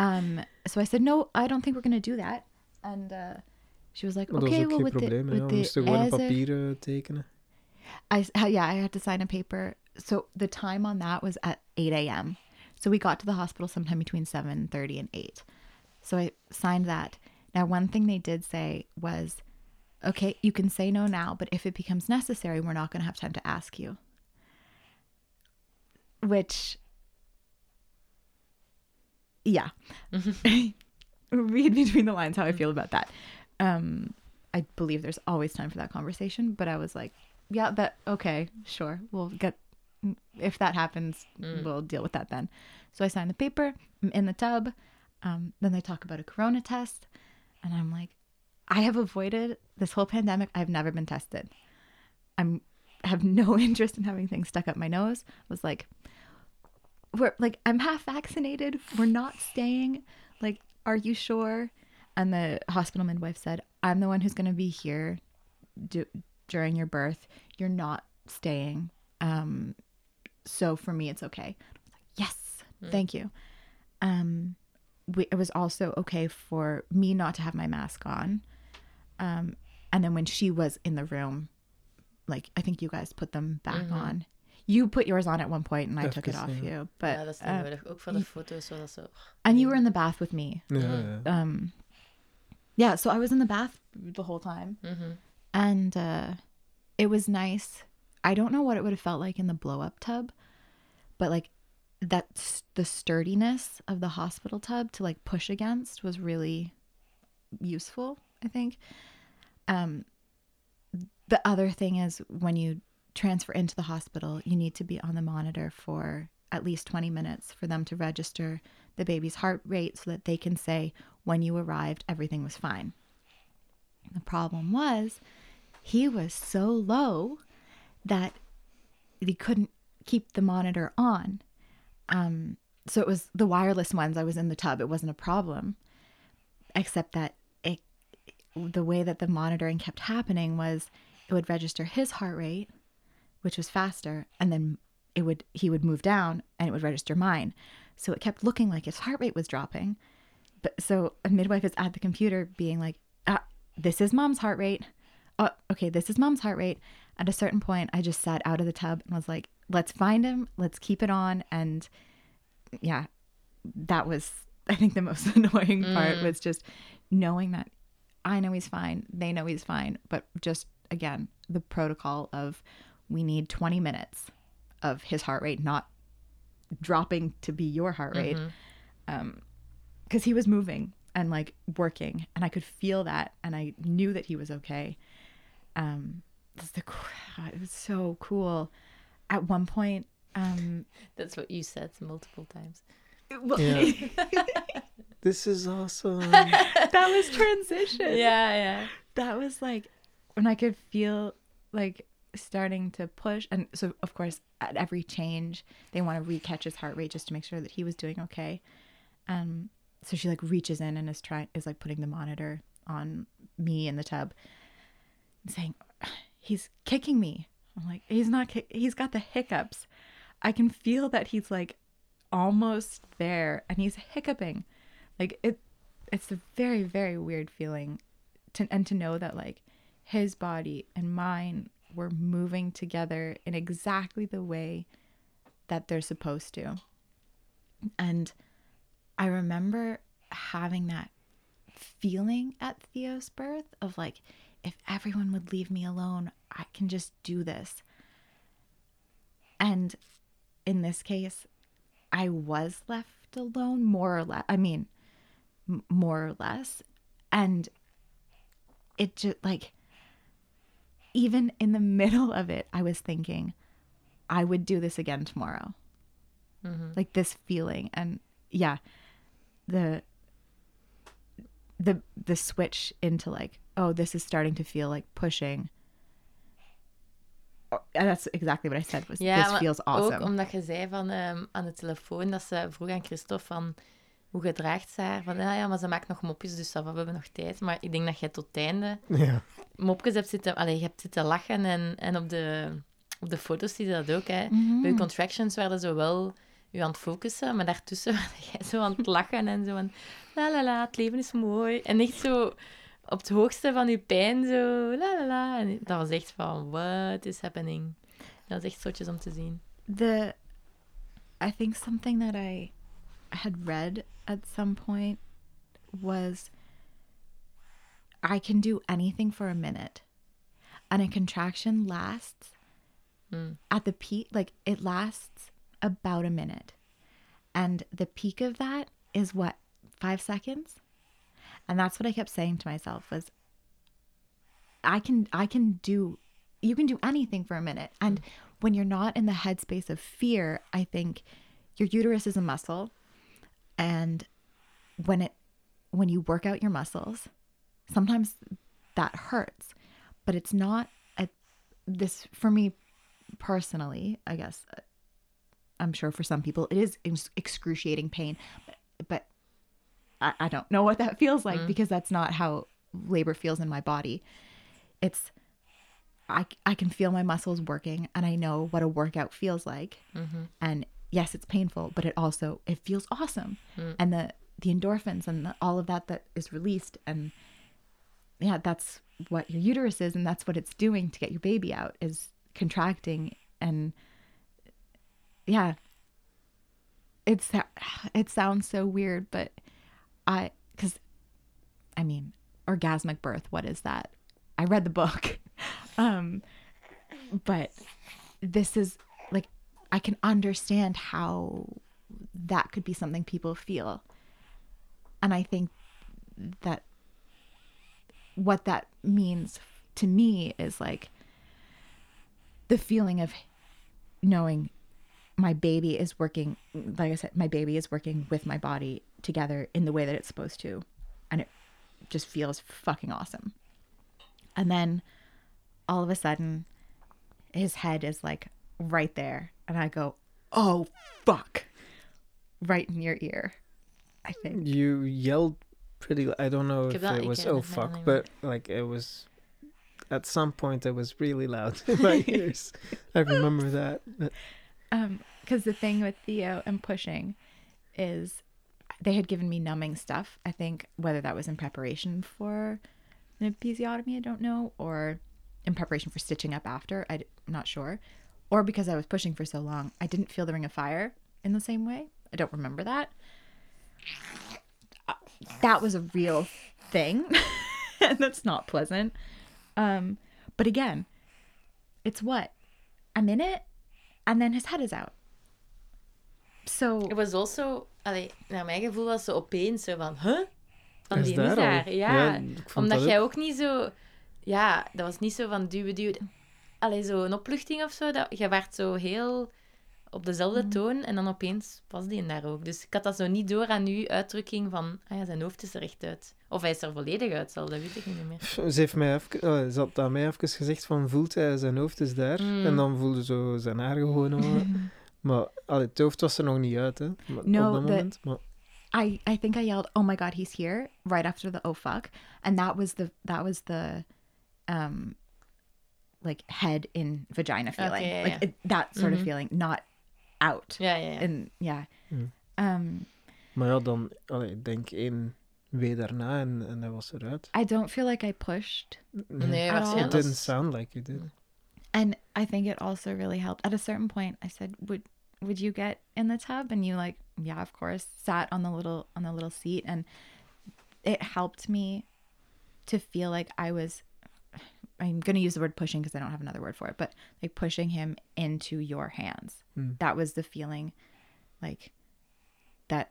B: Um, so I said, no, I don't think we're gonna do that. And uh, she was like,
C: Maar dat
B: okay, well,
C: geen
B: with the, with
C: We moesten gewoon een
B: ESE
C: papier eh, tekenen.
B: I yeah, I had to sign a paper. So the time on that was at 8 a.m. So we got to the hospital sometime between 7:30 and 8. So I signed that. Now, one thing they did say was, "Okay, you can say no now, but if it becomes necessary, we're not going to have time to ask you." Which, yeah, (laughs) read between the lines how I feel about that. Um, I believe there's always time for that conversation, but I was like, yeah, that okay, sure. We'll get if that happens,
A: Mm.
B: we'll deal with that then. So I sign the paper I'm in the tub. Um, then they talk about a corona test, and I'm like, I have avoided this whole pandemic. I've never been tested. I'm have no (laughs) interest in having things stuck up my nose. I was like, we're like I'm half vaccinated. We're not staying. Like, are you sure? And the hospital midwife said, I'm the one who's going to be here do, during your birth. You're not staying. Um, so for me, it's okay. I was like, yes, thank you. Um, we, it was also okay for me not to have my mask on. Um, and then when she was in the room, like I think you guys put them back
A: Mhm.
B: on. You put yours on at one point, and I took it off
C: ja.
B: you. But
A: ja, dat is
B: uh,
A: nodig. Ook voor de foto's was dat zo...
B: and you were in the bath with me.
C: Ja,
A: Mm.
C: ja.
B: Um, yeah, so I was in the bath the whole time,
A: Mhm.
B: and uh, it was nice. I don't know what it would have felt like in the blow up tub, but like that's the sturdiness of the hospital tub to like push against was really useful, I think. Um the other thing is when you transfer into the hospital, you need to be on the monitor for at least 20 minutes for them to register the baby's heart rate so that they can say when you arrived everything was fine. The problem was he was so low that he couldn't keep the monitor on. Um, so it was the wireless ones. I was in the tub. It wasn't a problem, except that it, the way that the monitoring kept happening was it would register his heart rate, which was faster, and then it would he would move down and it would register mine. So it kept looking like his heart rate was dropping. But so a midwife is at the computer being like, ah, "This is mom's heart rate. Oh, okay, this is mom's heart rate." At a certain point, I just sat out of the tub and was like, "Let's find him. Let's keep it on." And yeah, that was (laughs) I think the most (laughs) annoying part was just knowing that I know he's fine, they know he's fine, but just again, the protocol of we need 20 minutes of his heart rate not dropping to be your heart rate. Um cuz he was moving and like working and I could feel that and I knew that he was okay. Um the it was so cool. At one point um
A: That's what you said multiple times.
B: well,
C: Yeah. (laughs) This is awesome.
B: that was transition.
A: Yeah, yeah.
B: that was like when I could feel like starting to push. And so, of course, at every change, they want to recatch his heart rate just to make sure that he was doing okay. Um, so she like reaches in and is trying is like putting the monitor on me in the tub, and saying, "He's kicking me." I'm like, "He's not. Kick- he's got the hiccups. I can feel that he's like almost there, and he's hiccuping. Like it. It's a very very weird feeling to and to know that like his body and mine were moving together in exactly the way that they're supposed to. And I remember having that feeling at Theo's birth of like, if everyone would leave me alone, I can just do this. And in this case, I was left alone more or less. I mean, m- more or less. And it just like, even in the (laughs) middle of it, I was thinking, I would do this again tomorrow. Mm-hmm. Like this feeling. And yeah, the the the switch into like, oh, this is starting to feel like pushing. Oh, and that's exactly what I said was
A: Ja,
B: this feels
A: ook
B: awesome.
A: omdat je zei van, ehm, aan de telefoon dat ze vroeg aan Christophe van hoe gedraagt ze haar. Van ja, ja, maar ze maakt nog mopjes, dus dat, we hebben nog tijd. Maar ik denk dat jij tot het einde
C: ja.
A: mopjes hebt zitten, allee, je hebt zitten lachen en, en op, de, op de foto's zie je dat ook. Hè. Bij je contractions werden zo wel je aan het focussen, maar daartussen (laughs) was jij zo aan het lachen en zo van la la la, het leven is mooi. En echt zo op het hoogste van je pijn zo la la la. En dat was echt van, what is happening? Dat is echt zotjes om te zien.
B: the I think something that I had read at some point was I can do anything for a minute. And a contraction lasts
A: Mm.
B: at the peak like it lasts about a minute. And the peak of that is what 5 seconds? And that's what I kept saying to myself was I can I can do you can do anything for a minute. And when you're not in the headspace of fear, I think your uterus is a muscle and when it when you work out your muscles, sometimes that hurts, but it's not a this for me personally, I guess uh, I'm sure for some people it is excruciating pain, but, but I, I don't know what that (laughs) feels like mm. because that's not how labor feels in my body. It's I I can feel my muscles working and I know what a workout feels like. Mm-hmm. And yes, it's painful, but it also it feels awesome. Mm. And the the endorphins and the, all of that that is released and yeah, that's what your uterus is and that's what it's doing to get your baby out is contracting and yeah. It's (sighs) it sounds so weird, but I cuz I mean, orgasmic birth, what is that? I read the book. (laughs) um but this is like I can understand how that could be something people feel. And I think that what that means to me is like the feeling of knowing my baby is working like I said my baby is working with my body together in the way that it's supposed to and it just feels fucking awesome. And then all of a sudden his head is like right there and I go, "Oh fuck." Right in your ear. I think.
C: You yelled pretty. I don't know if it was oh fuck,
A: niet
C: but like it was. At some point, it was really loud (laughs) in my ears. I remember that. But
B: Um, because the thing with Theo and pushing is they had given me numbing stuff. I think whether that was in preparation for an episiotomy, I don't know, or in preparation for stitching up after, I'm not sure, or because I was pushing for so long, I didn't feel the ring of fire in the same way. I don't remember that. Uh, That was a real thing, (laughs) and that's not pleasant. Um, but again, it's what I'm in it, and then his head is out. So
A: it was also, allee, naar mijn gevoel was zo opeens zo van, huh? Van
C: Is
A: die
C: daar
A: is
C: al?
A: daar. Ja,
C: Ja,
A: omdat
C: dat
A: jij ook niet zo, ja, dat was niet zo van duwen, duwen. Allee, zo een opluchting of zo. Dat, jij werd zo heel op dezelfde toon en dan opeens was die daar ook. Dus ik had dat zo niet door aan uw uitdrukking van, ah ja, zijn hoofd is er echt uit. Of hij is er volledig uit, zal, dat weet ik niet meer.
C: Ze, heeft mij even, eh, ze had aan mij even gezegd van voelt hij zijn hoofd is daar.
A: Mm.
C: En dan voelde zo zijn haar gewoon. (laughs) maar allee, het hoofd was er nog niet uit, hè. Maar,
B: No,
C: op dat
B: the-
C: moment. Maar
B: I I think I yelled, "Oh my god, he's here!" right after the "Oh fuck," and that was the that was the, um, like head in vagina feeling,
A: yeah,
B: like
A: yeah.
B: It, that sort of
A: Mhm.
B: feeling, not out.
A: Yeah, ja, ja.
B: And yeah,
C: Mm.
B: um,
C: Maar ja, dan, allee, ik denk één wee daarna en, en hij was eruit.
B: I don't feel like I pushed,
A: Nee,
B: At all.
C: It didn't sound like you did.
B: And I think it also really helped. At a certain point, I said, "Would would you get in the tub?" And you like, "Yeah, of course." Sat on the little on the little seat, and it helped me to feel like I was. I'm going to use the word pushing because I don't have another word for it, but like pushing him into your hands.
C: Mm.
B: That was the feeling, like that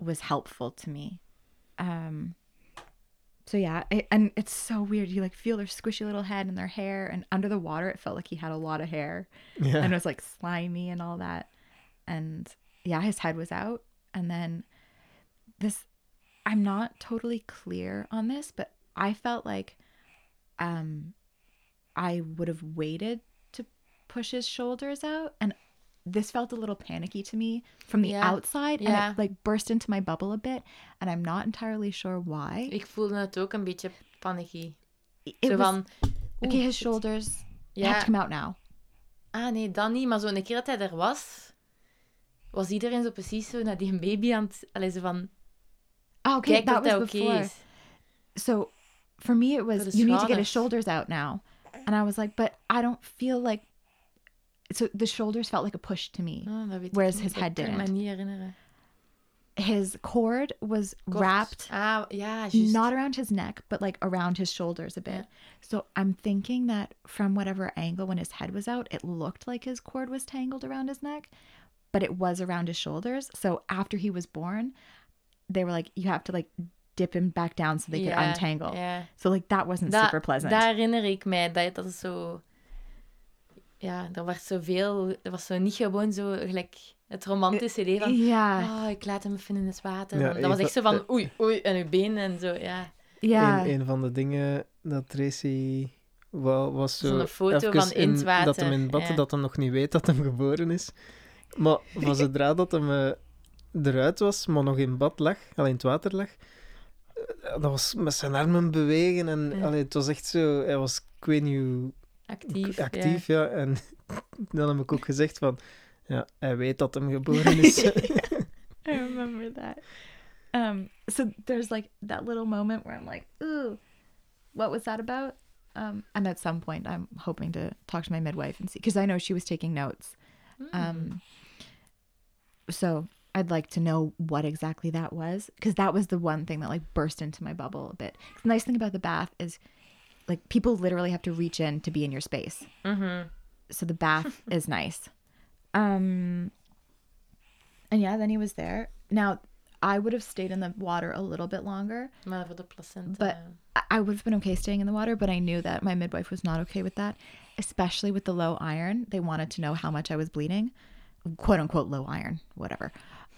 B: was helpful to me. Um, so yeah, it, and it's so weird. You like feel their squishy little head and their hair, and under the water, it felt like he had a lot of hair
C: Yeah.
B: and it was like slimy and all that. And yeah, his head was out. And then this, I'm not totally clear on this, but I felt like um, I would have waited to push his shoulders out. And this felt a little panicky to me from the
A: Yeah.
B: outside. And it like burst into my bubble a bit. And I'm not entirely sure why.
A: Ik voelde het ook een beetje panicky.
B: It
A: Zo
B: was,
A: van,
B: okay, his shoulders have to come out now.
A: ah nee, dan niet. Maar zo een keer dat hij er was, was iedereen zo precies zo naar die baby aan het... Allee, zo van,
B: Oh, okay,
A: kijk
B: that
A: dat
B: was
A: hij oké
B: before.
A: is.
B: so for me it was you need to get his
A: shoulders
B: out now and i was like but i don't feel like so the shoulders felt like a push to me
A: Ah, dat weet ik
B: Whereas his head
A: kan ik me
B: didn't. his cord was
A: Kort.
B: wrapped
A: Ah, ja, juist.
B: not around his neck but like around his shoulders a bit
A: Yeah.
B: so i'm thinking that from whatever angle when his head was out it looked like his cord was tangled around his neck but it was around his shoulders so after he was born they were like you have to like dip him back down so they could
A: Ja,
B: untangle
A: ja.
B: so like that wasn't
A: Dat-
B: super pleasant
A: Daar herinner ik mij dat is zo... Ja, er werd zoveel... Er was zo niet gewoon zo gelijk het romantische idee van...
B: Yeah.
A: Oh, ik laat hem even in het water.
C: Ja,
A: dat was echt zo van
C: eh,
A: oei, oei, en uw been en zo, ja.
B: Yeah.
C: Een, een van de dingen dat Tracy wou, was zo...
A: Zo'n foto van in het water,
C: Dat hem in bad,
A: ja.
C: dat hem nog niet weet dat hem geboren is. Maar van (laughs) zodra dat hem eh, eruit was, maar nog in bad lag, alleen in het water lag, eh, dat was met zijn armen bewegen en
A: Ja.
C: allee, het was echt zo... Hij was, ik weet niet hoe
A: Actief.
C: actief, ja. En (laughs) dan heb ik ook gezegd van... Ja, hij weet dat hem geboren is. (laughs) (laughs)
B: I remember that. Um, so there's like that little moment where I'm like, ooh, what was that about? Um, and at some point, I'm hoping to talk to my midwife and see, because I know she was taking notes.
A: Ja.
B: Um, so I'd like to know what exactly that was, because that was the one thing that like burst into my bubble a bit. The nice thing about the bath is, like, people literally have to reach in to be in your space.
A: Mhm.
B: So the bath (laughs) is nice. Um, and yeah, then he was there. Now, I would have stayed in the water a little bit longer. But I- I would have been okay staying in the water, but I knew that my midwife was not okay with that, especially with the low iron. They wanted to know how much I was bleeding, quote unquote low iron, whatever.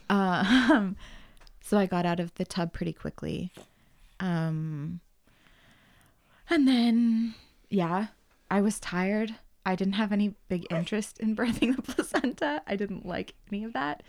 B: Um, (laughs) so I got out of the tub pretty quickly. Um, and then, yeah, I was tired. I didn't have any big interest in birthing the placenta. I didn't like any of that.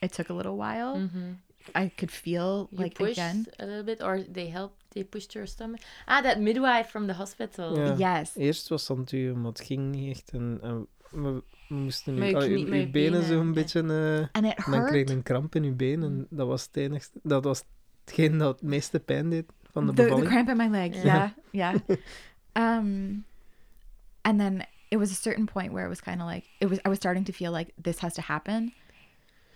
B: It took a little while.
A: Mhm.
B: I could feel
A: You
B: like
A: pushed
B: again.
A: a little bit, or they helped, they pushed your stomach. Ah, that midwife from the hospital.
C: Ja.
B: Yes.
C: Eerst was het aan het maar het ging niet echt. En, en we, we moesten
A: Met
C: nu, uw-
A: je
C: benen
A: benen,
C: zo'n
A: ja.
C: beetje... eh,
B: And it
C: en dan kreeg je een kramp in je been. En dat was het enigste... Dat was hetgeen dat het meeste pijn deed van de
B: the, the cramp in my leg
A: Yeah.
B: yeah yeah (laughs) um and then it was a certain point where it was kind of like it was i was starting to feel like this has to happen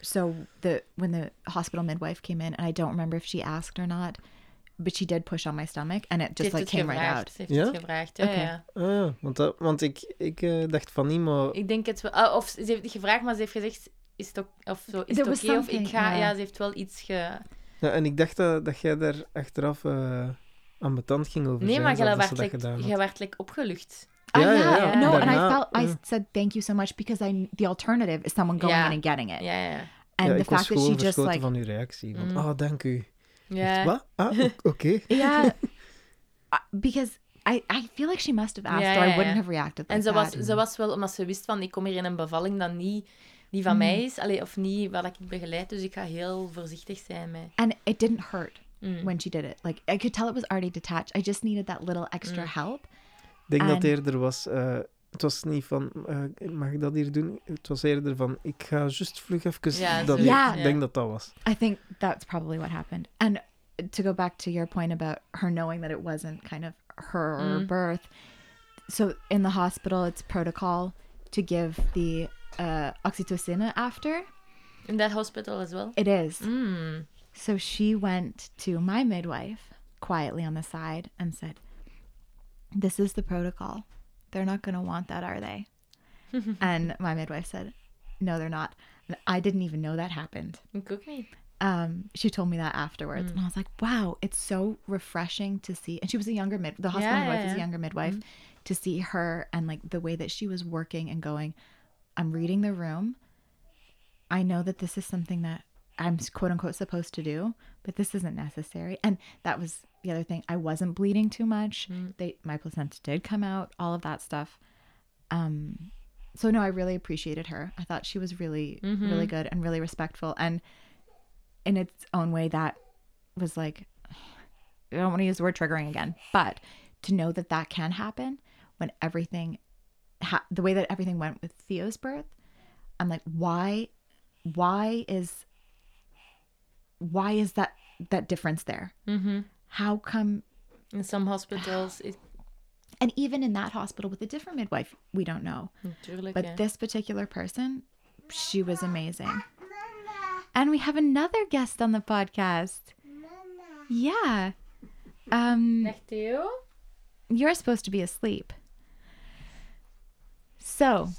B: so the when the hospital midwife came in and i don't remember if she asked or not but she did push on my stomach and it just like
A: het
B: came right out
A: Ze heeft
C: Ja?
A: het gevraagd, ja,
B: Oké.
A: ja.
C: Ah, ja, want, dat, want ik, ik eh, dacht van niet, maar...
A: Ik denk het wel. ah, of ze heeft niet gevraagd, maar ze heeft gezegd, is het, ook, of zo, is
B: There
A: het
B: was
A: oké? Of ik
B: something,
A: ga...
B: ja.
A: Ja, ze heeft wel iets ge...
C: Ja, en ik dacht dat, dat jij daar achteraf eh aan betand ging over
A: Nee,
C: zijn,
A: maar jij werd,
C: ze
A: like, werd opgelucht.
B: Ah,
C: Ja, ja,
B: yeah.
A: ja.
B: no and i felt i
C: ja.
B: said thank you so much because i the alternative is someone going
A: Ja.
B: in and getting it
A: Ja, ja.
B: and
C: ja,
B: the
C: ik was
B: fact that
C: gewoon
B: she just like
C: van uw reactie. Want,
A: Mm.
C: ah, dank u.
A: Ja.
C: Wat? Ah, (laughs) oké.
B: yeah (laughs) Uh, because I, I feel like she must have asked
A: Ja,
B: or
A: ja,
B: I wouldn't
A: ja.
B: have reacted
A: En
B: like
A: ze was,
B: that.
A: ze was wel, omdat ze wist van, ik kom hier in een bevalling dat niet, niet van
B: Mm.
A: mij is, allee, of niet wat ik begeleid, dus ik ga heel voorzichtig zijn met...
B: and it didn't hurt
A: Mm.
B: when she did it. Like I could tell it was already detached. I just needed that little extra
A: Mm.
B: help.
C: Ik denk dat eerder was... eh, het was niet van, eh, mag ik dat hier doen? Het was eerder van, ik ga juist vlug even...
A: Ja,
C: dat.
B: Ja.
C: Ik denk dat dat was.
B: I think that's probably what happened. And to go back to your point about her knowing that it wasn't kind of her
A: Mm.
B: birth. So in the hospital, it's protocol to give the uh, oxytocin after.
A: In that hospital as well?
B: It is.
A: Mm.
B: So she went to my midwife quietly on the side and said, This is the protocol. They're not going to want that, are they? (laughs) and my midwife said, No, they're not. And I didn't even know that happened.
A: Niet.
B: Um, she told me that afterwards. And I was like, Wow, it's so refreshing to see. And she was a younger mid, the hospital
A: Yeah,
B: midwife
A: yeah,
B: is a younger midwife, to see her and like the way that she was working and going, I'm reading the room. I know that this is something that I'm quote unquote supposed to do, but this isn't necessary. And that was the other thing. I wasn't bleeding too much. They my placenta did come out, all of that stuff. Um so no, I really appreciated her. I thought she was really really good and really respectful and in its own way that was like I don't want to use the word triggering again, but to know that that can happen when everything ha- the way that everything went with Theo's birth, I'm like, why, why is, why is that that difference there?
A: Mhm.
B: How come?
A: In some hospitals, it, (sighs)
B: And even in that hospital with a different midwife, we don't know. But this particular person, she was amazing. And we have another guest on the podcast. Yeah. Um,
A: Dag Theo?
B: you're supposed to be asleep. So,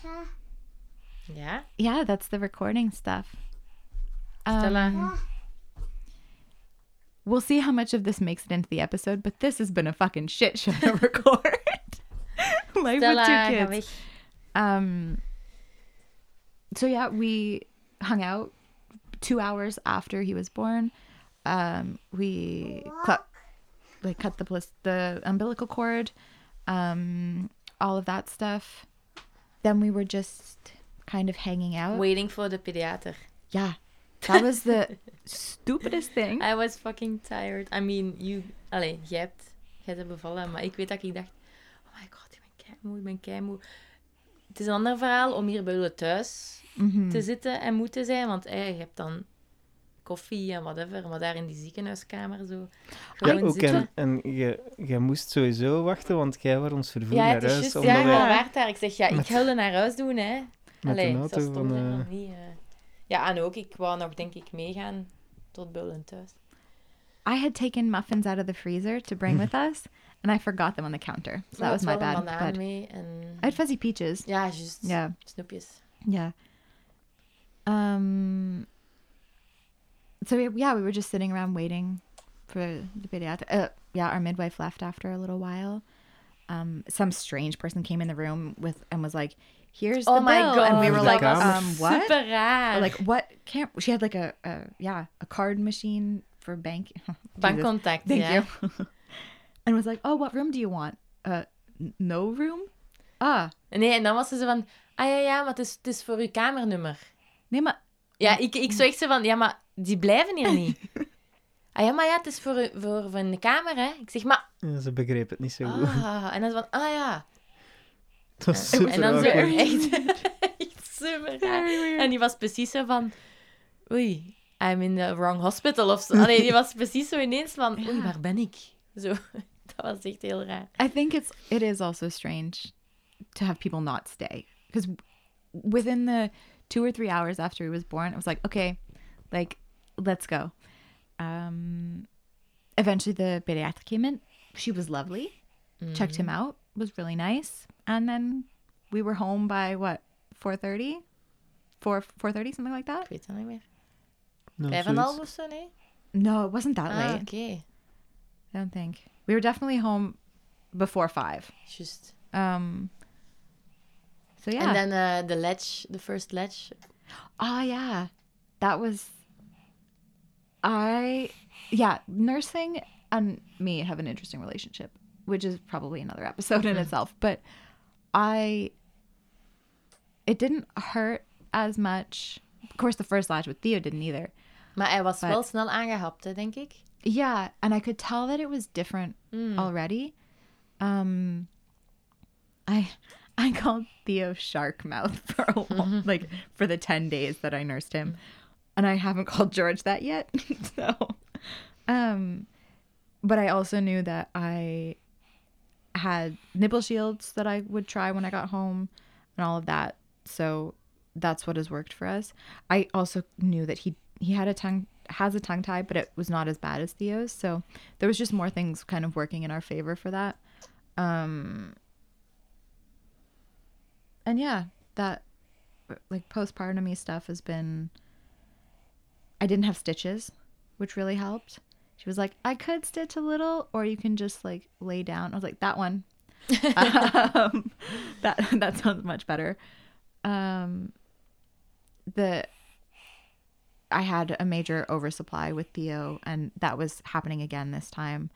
A: Ja?
B: yeah, that's the recording stuff.
A: Stella.
B: Um, we'll see how much of this makes it into the episode, but this has been a fucking shit show to (laughs) record. (laughs) Life
A: Stella,
B: with two kids. Um. So yeah, we hung out two hours after he was born. Um, we cut, like cut the the umbilical cord, um, all of that stuff. Then we were just kind of hanging out.
A: Waiting for the pediater.
B: Yeah, that was the (laughs) stupidest thing.
A: I was fucking tired. I mean, you... Allee, jij hebt... Jij hebt bevallen, maar ik weet dat ik dacht... Oh my god, ik ben keimoe, ik ben keimoe. Het is een ander verhaal om hier bij jullie thuis
B: Mhm.
A: te zitten en moe te zijn. Want eh, je hebt dan koffie en whatever. Maar daar in die ziekenhuiskamer zo
C: Ja, ook
A: zitten.
C: en, je moest sowieso wachten, want jij was ons vervoer
A: Ja,
C: naar
A: het is
C: huis. omdat
A: Ja,
C: wij
A: ja, daar. Ik zeg, ja, ik wilde naar huis doen, hè.
C: met
A: Allee, zo
C: auto
A: stond
C: van...
A: er
C: eh,
A: nog niet. eh. Ja, en ook, ik wou nog, denk ik, meegaan tot Bullen thuis.
B: I had taken muffins out of the freezer to bring with us, and I forgot them on the counter. So that was my bad. But
A: mee en...
B: I had fuzzy peaches.
A: Ja, juist.
B: Yeah,
A: Snoepjes.
B: yeah. Um. So we, yeah, we were just sitting around waiting for the pediatric. Uh, yeah, our midwife left after a little while. Um, some strange person came in the room with and was like, "Here's the
A: Oh my
B: bill,"
A: god.
B: and we were like,
C: kamer.
B: "Um, what?"
A: Super raar.
B: Like what? Can't she had like a, a yeah a card machine for bank (laughs) Jesus.
A: Bancontact,
B: Thank
A: ja.
B: you. (laughs) and was like, "Oh, what room do you want? Uh, n- no room? Ah,
A: Nee, en dan was ze zo van... Ah ja, ja, maar het is, het is voor uw kamernummer.
B: nee, maar
A: Ja, ik, ik zo echt zo van... Ja, maar die blijven hier niet. Ah ja, maar ja, het is voor, voor, voor de kamer, hè. Ik zeg, maar...
C: Ja, ze begreep het niet zo goed.
A: Ah, en dan zo van... Ah ja.
C: Het was super
A: en dan zo echt... (laughs) echt super raar. En die was precies zo van... Oei, I'm in the wrong hospital of zo. Allee, die was precies zo ineens van... Oei, waar ben ik? Zo, (laughs) dat was echt heel raar.
B: I think it's it is also strange to have people not stay because within the two or three hours after he was born, I was like, okay, like let's go. Um, eventually, the pediatric came in. She was lovely. Checked him out. Was really nice. And then we were home by what four thirty, four four thirty something like that.
A: Ik weet het niet meer.
C: Nou,
A: Vijf en een half
C: zoiets.
A: of zo, nee?
B: No, it wasn't that
A: Ah,
B: late.
A: oké.
B: I don't think we were definitely home before five.
A: Just
B: Um. So yeah.
A: And then eh, de ledge, the first ledge.
B: Oh yeah, that was. I yeah, nursing and me have an interesting relationship, which is probably another episode in itself. But I, it didn't hurt as much. Of course, the first latch with Theo didn't either.
A: Maar hij was wel snel aangehapt, denk ik.
B: Yeah, and I could tell that it was different already. Um, I I called Theo shark mouth (laughs) for a while, (laughs) like for the ten days that I nursed him, and I haven't (laughs) called George that yet. (laughs) so, um, but I also knew that I had nipple shields that I would try when I got home, and all of that. So that's what has worked for us. I also knew that he he had a tongue has a tongue tie, but it was not as bad as Theo's. So there was just more things kind of working in our favor for that. Um and yeah, that like postpartum stuff has been I didn't have stitches, which really helped. She was like, I could stitch a little, or you can just like lay down. I was like, that one. (laughs) um, (laughs) that that sounds much better. Um, the I had a major oversupply with Theo, and that was happening again this time.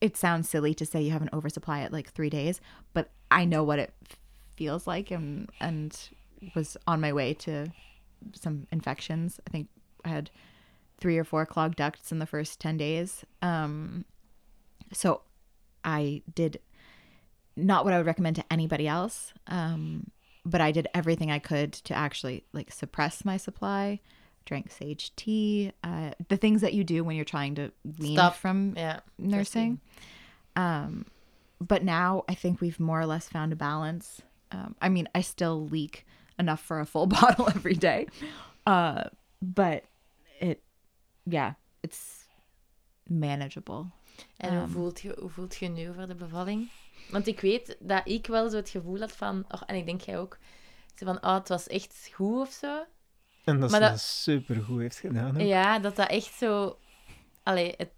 B: It sounds silly to say you have an oversupply at like three days, but I know what it feels like, and and was on my way to some infections. I think I had three or four clogged ducts in the first ten days. Um, so I did not what I would recommend to anybody else. Um, but I did everything I could to actually like suppress my supply. Drank sage tea, uh, the things that you do when you're trying to wean
A: Stop.
B: from
A: Ja.
B: nursing. Um, but now I think we've more or less found a balance. Um, I mean, I still leak enough for a full (laughs) bottle every day, uh, but it, yeah, it's manageable.
A: En hoe,
B: Ehm.
A: voelt je, hoe voelt je nu over de bevalling? Want ik weet dat ik wel zo het gevoel had van... Oh, en ik denk jij ook. Zo van, oh, het was echt goed of zo.
C: En dat
A: Maar
C: ze
A: dat-
C: dat super goed heeft gedaan. hè.
A: Ja, dat dat echt zo... Allee, het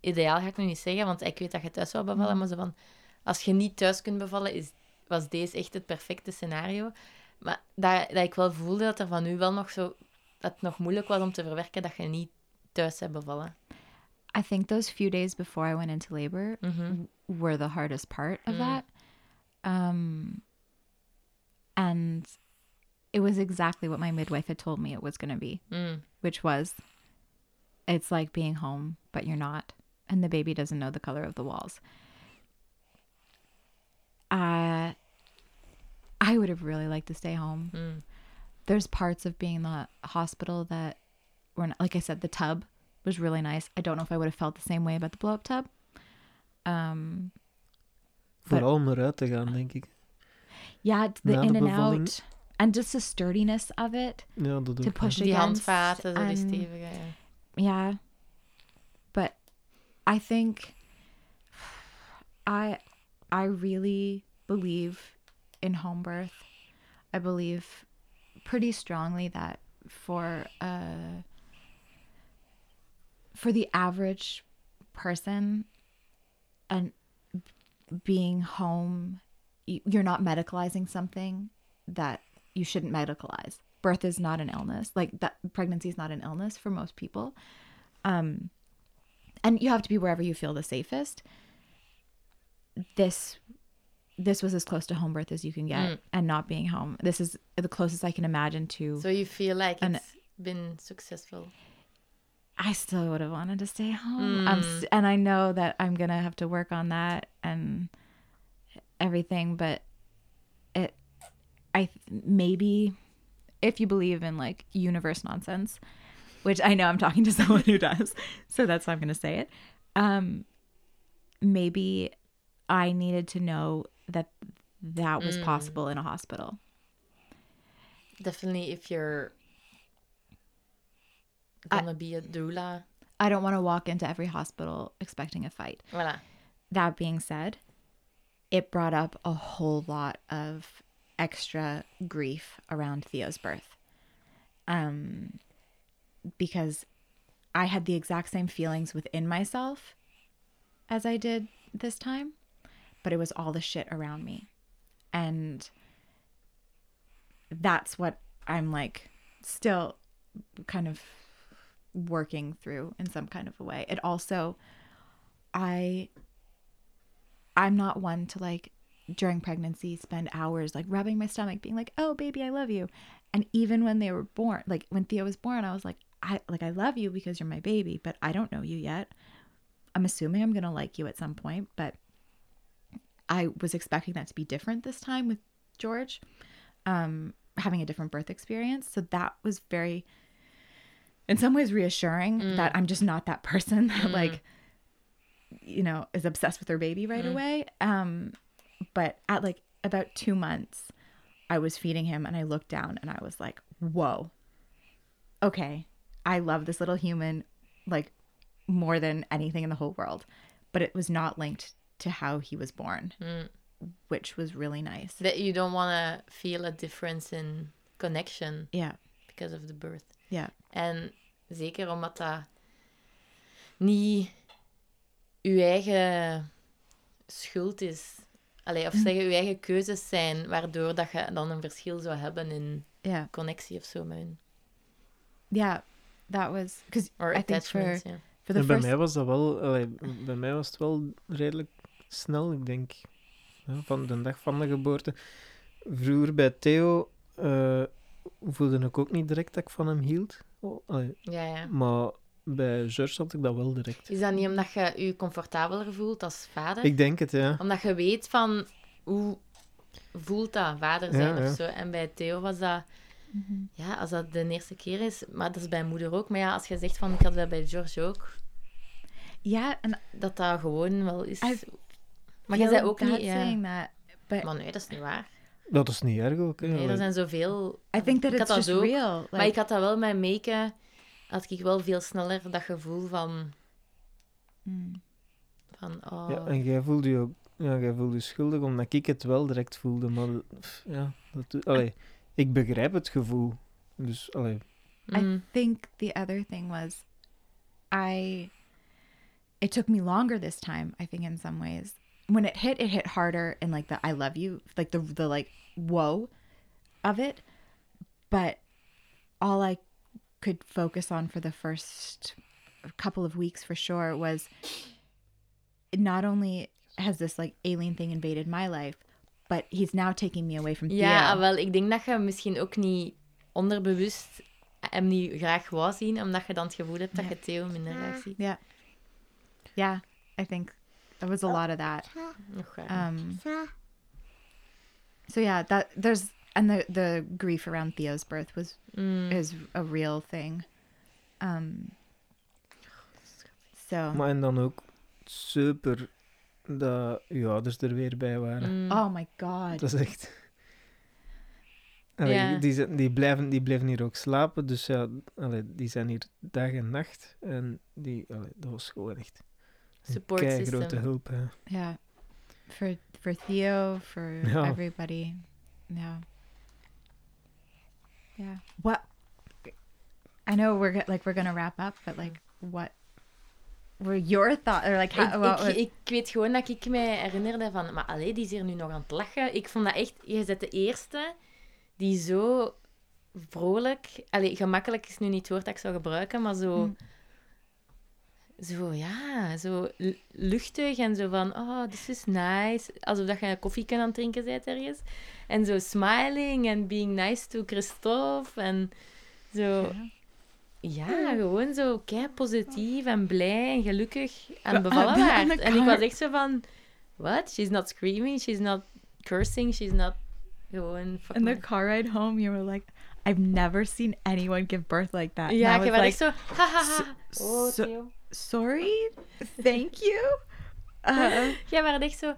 A: ideaal ga ik nu niet zeggen, want ik weet dat je thuis zou bevallen, maar zo van... Als je niet thuis kunt bevallen, is, was deze echt het perfecte scenario. Maar dat, dat ik wel voelde dat er van u wel nog zo... Dat het nog moeilijk was om te verwerken dat je niet thuis hebt bevallen.
B: I think those few days before I went into labor
A: Mhm.
B: were the hardest part of that. Um, and it was exactly what my midwife had told me it was going to be,
A: Mm.
B: which was it's like being home, but you're not. And the baby doesn't know the color of the walls. Uh, I would have really liked to stay home. There's parts of being in the hospital that were, not, like I said, the tub was really nice. I don't know if I would have felt the same way about the blow up tub. Um,
C: Vooral om eruit te gaan, denk ik.
B: Yeah, it's the
C: Na de
B: in and out, and just the sturdiness of it
C: Ja, dat
B: to push
A: Die
B: against.
A: handvaten, zo die
B: and-
A: stevige. Ja.
B: Yeah, but I think I I really believe in home birth. I believe pretty strongly that for uh for the average person and being home you're not medicalizing something that you shouldn't medicalize. Birth is not an illness. Like that pregnancy is not an illness for most people. Um and you have to be wherever you feel the safest. This this was as close to home birth as you can get
A: Mm.
B: and not being home this is the closest i can imagine to
A: So you feel like
B: And-
A: it's been successful.
B: I still would have wanted to stay home. S- and I know that I'm gonna have to work on that and everything, but it, I maybe if you believe in like universe nonsense, which I know I'm talking to (laughs) someone who does, so that's why I'm gonna say it. Um, maybe I needed to know that that was possible in a hospital.
A: Definitely if you're gonna be a doula.
B: I don't want to walk into every hospital expecting a fight.
A: Voilà.
B: that being said, it brought up a whole lot of extra grief around Theo's birth. Um because I had the exact same feelings within myself as I did this time, but it was all the shit around me. And that's what I'm like still kind of working through in some kind of a way. It also I I'm not one to like during pregnancy spend hours like rubbing my stomach being like, "Oh baby, I love you." And even when they were born, like when Theo was born, I was like, "I like I love you because you're my baby, but I don't know you yet. I'm assuming I'm going to like you at some point, but I was expecting that to be different this time with George. Um having a different birth experience. So that was very in some ways reassuring that I'm just not that person (laughs) that like you know is obsessed with her baby right away um but at like about 2 months I was feeding him and I looked down and I was like whoa okay I love this little human like more than anything in the whole world but it was not linked to how he was born
A: Mm.
B: which was really nice
A: That you don't want to feel a difference in connection
B: yeah
A: because of the birth.
B: ja
A: En zeker omdat dat niet uw eigen schuld is. Allee, of zeggen, uw eigen keuzes zijn, waardoor dat je dan een verschil zou hebben in
B: ja
A: connectie of zo met hun.
B: yeah that was because
A: Or
B: I think for
A: attachment, ja.
B: for the
C: En bij
B: first
C: mij was dat wel, allee, bij mij was het wel redelijk snel, ik denk. Ja, van de dag van de geboorte. Vroeger bij Theo eh, voelde ik ook niet direct dat ik van hem hield. Oh, allee,
A: Ja, ja.
C: maar bij George had ik dat wel direct.
A: Is dat niet omdat je je comfortabeler voelt als vader?
C: Ik denk het, ja.
A: Omdat je weet van hoe voelt dat vader zijn
C: Ja, ja.
A: of zo. En bij Theo was dat,
B: Mhm.
A: ja, als dat de eerste keer is, maar dat is bij moeder ook. Maar ja, als je zegt van ik had dat bij George ook,
B: yeah and
A: dat dat gewoon wel is.
B: I
A: maar je zei ook niet, ja.
B: but
A: Maar nee, dat is niet waar.
C: Dat is niet erg ook. Hè.
A: Nee, er zijn zoveel.
B: I think that
A: Ik
B: it's
A: had dat
B: just
A: ook,
B: real. Like,
A: maar ik had dat wel met maken. Had ik wel veel sneller dat gevoel van,
B: Mm.
A: van oh,
C: Ja, en jij voelde je ook ja, jij voelde je schuldig omdat ik het wel direct voelde. Maar pff, ja, dat, doe- allee, ik begrijp het gevoel. Dus allee,
B: I
A: mm,
B: think the other thing was I it took me longer this time, I think in some ways. When it hit, it hit harder and like the I love you, like the the like whoa of it. But all I could focus on for the first couple of weeks for sure was not only has this like alien thing invaded my life, but he's now taking me away from Theo.
A: Ja, wel, ik denk dat je misschien ook niet onderbewust hem niet graag wou zien, omdat je dan het gevoel hebt dat
B: Ja.
A: je Theo minder graag ziet.
B: Yeah. Yeah, I think there was a lot of that. Um, so yeah, that there's and the the grief around Theo's birth was
A: Mm.
B: is a real thing. Um. So
C: maar en dan ook super dat je ouders er weer bij waren.
A: Mm.
B: oh my god,
C: Dat is echt... Allee, die, zijn- die, blijven, die blijven hier ook slapen, dus ja, allee, die zijn hier dag en nacht. En die, allee, dat was gewoon echt
A: Support
C: keigrote
A: system.
C: hulp. Hè.
B: yeah, for for Theo, for
C: Ja.
B: everybody, yeah. Yeah. What? I know we're like we're gonna wrap up, but like, what were your thoughts? Or like, how,
A: Ik,
B: what
A: ik,
B: was-
A: ik weet gewoon dat ik me herinnerde van... Maar allee, die is hier nu nog aan het lachen. Ik vond dat echt... Je bent de eerste die zo vrolijk... Allee, gemakkelijk is nu niet het woord dat ik zou gebruiken, maar zo...
B: Mm.
A: Zo, ja, zo lu- luchtig en zo van... Oh, this is nice. Alsof dat je een koffie aan het drinken bent ergens. En zo smiling en being nice to Christophe. En zo... Ja, gewoon zo kei positief en blij en gelukkig en
B: Ja,
A: bevallen waard. En ik was echt zo van... What? She's not screaming, she's not cursing, she's not... Gewoon... fuck
B: in the car ride home, you were like, I've never seen anyone give birth like that.
A: Ja, ik
B: was like,
A: echt zo... Ha, ha, ha.
B: so-
A: Oh, Theo.
B: Sorry, thank you. (laughs) Uh, (laughs)
A: Jij was echt zo...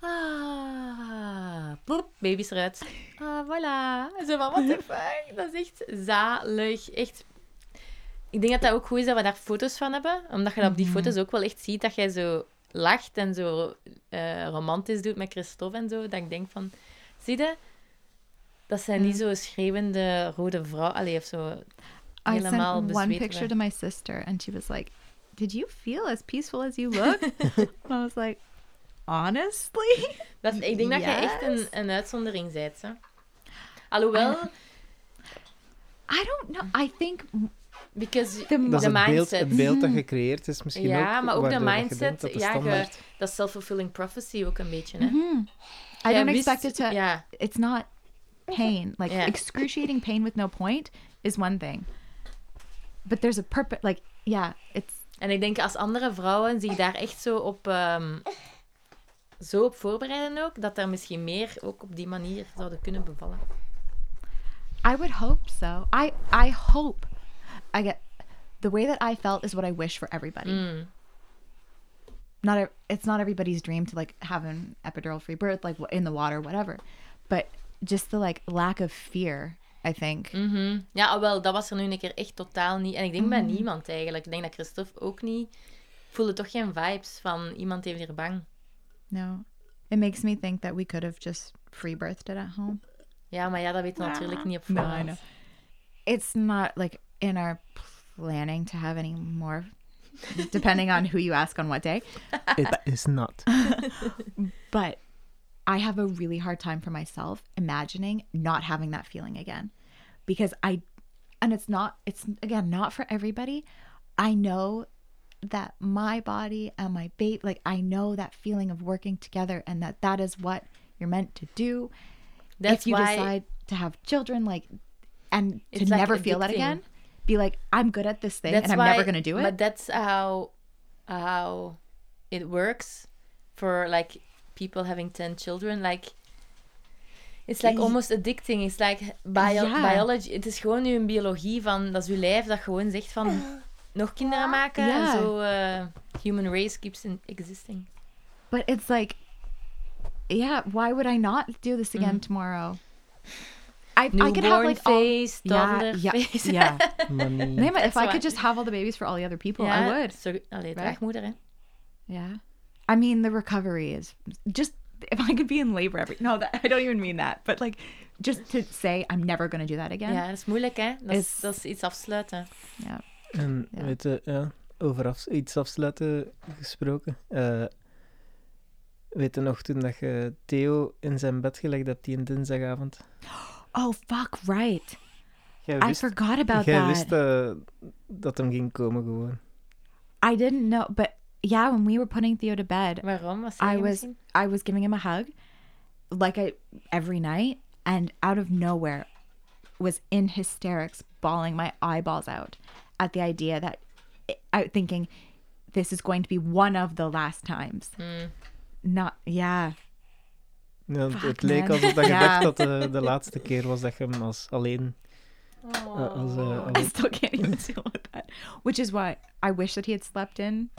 A: Ah, plop, baby is eruit. (laughs) Ah, voilà. Zo van, what the fuck? Dat is echt zalig. Echt... Ik denk dat dat ook goed is dat we daar foto's van hebben. Omdat je dat op die
B: Mhm.
A: foto's ook wel echt ziet dat jij zo lacht en zo eh, romantisch doet met Christophe en zo. Dat ik denk van... Zie je? Dat zijn niet zo schreeuwende rode vrouw. Allee, of zo...
B: I sent one picture to my sister, and she was like, "Did you feel as peaceful as you look?" (laughs) and I was like, "Honestly."
A: Dat, ik denk dat je echt een,
B: Yes.
A: een uitzondering bent. Hè. Alhoewel,
B: I don't know. I think
A: because
B: The-
C: Dat is
A: de
C: het beeld,
A: mindset.
C: het beeld dat gecreëerd is misschien
A: Ja,
C: ook.
A: maar ook de
C: waardoor dat je
A: mindset,
C: denkt dat de
A: ja, je- dat self-fulfilling prophecy ook een beetje. Hè.
B: Mhm. I
A: Jij
B: don't
A: wist-
B: expect it to.
A: Ja,
B: It's not pain. Like
A: Yeah.
B: excruciating pain with no point is one thing, but there's a purpose. Like yeah, it's
A: en ik denk als andere vrouwen zich daar echt zo op, ehm, zo op voorbereiden ook, dat er misschien meer ook op die manier zouden kunnen bevallen.
B: I would hope so. I I hope I get the way that I felt is what I wish for everybody.
A: Mm.
B: Not a, it's not everybody's dream to like have an epidural free birth like in the water whatever. But just the like lack of fear, I think.
A: Mhm. Ja, ah, wel, dat was er nu een keer echt totaal niet. En ik denk bij
B: Mhm.
A: niemand eigenlijk. Ik denk dat Christophe ook niet... Ik voelde toch geen vibes van iemand heeft hier bang.
B: No. It makes me think that we could have just free birthed it at home.
A: Ja, maar ja, dat weet je natuurlijk niet op voorhand.
B: It's not like in our planning to have any more depending on who you ask on what day.
C: It is not. (laughs)
B: But I have a really hard time for myself imagining not having that feeling again. Because I and it's not it's again not for everybody. I know that my body and my babe like I know that feeling of working together and that that is what you're meant to do.
A: That's
B: if you
A: why...
B: decide to have children like and to
A: like
B: never feel that again, be like I'm good at this thing
A: That's
B: and I'm
A: why-
B: never going to do it.
A: But that's how how it works for like people having 10 children. Like it's like almost addicting. It's like bio
B: Ja.
A: biology. Het is gewoon uw biologie van dat is uw lijf dat gewoon zegt van nog kinderen maken
B: Ja.
A: en zo eh, human race keeps in existing.
B: But it's like, yeah, why would I not do this again
A: Mm.
B: tomorrow? I, I could have like all,
A: face, toddler
B: yeah, yeah,
A: face. (laughs)
B: yeah. Nee, maar if I could just have all the babies for all the other people, I
A: Ja,
B: would.
A: Sorry, allee,
B: Right?
A: draagmoeder, hè.
B: Yeah. I mean, the recovery is just if I could be in labor every no, that, (laughs) I don't even mean that, but like just to say I'm never going to do that again.
A: Ja, dat is moeilijk, hè. Dat is,
B: Is-
A: dat is iets afsluiten.
B: Yeah.
C: En
B: Ja.
C: weet je, ja, over af, iets afsluiten gesproken. eh weet je nog toen dat je Theo in zijn bed gelegd hebt die een dinsdagavond?
B: Oh fuck, right.
C: Jij
B: I forgot about
C: jij
B: that.
C: wist eh, dat hem ging komen gewoon.
B: I didn't know, but yeah, when we were putting Theo to bed,
A: Waarom? Was
B: I was
A: misschien?
B: I was giving him a hug like I every night and out of nowhere was in hysterics bawling my eyeballs out at the idea that out thinking this is going to be one of the last times.
A: Hmm.
B: Not yeah.
C: Ja, het-
B: Fuck,
C: het leek
B: man.
C: alsof dat je
B: Ja.
C: dacht dat de, de laatste keer was dat je hem als alleen... als, eh,
A: Oh.
C: als-
B: I still can't even (laughs) deal with that. Which is why I wish that he had slept in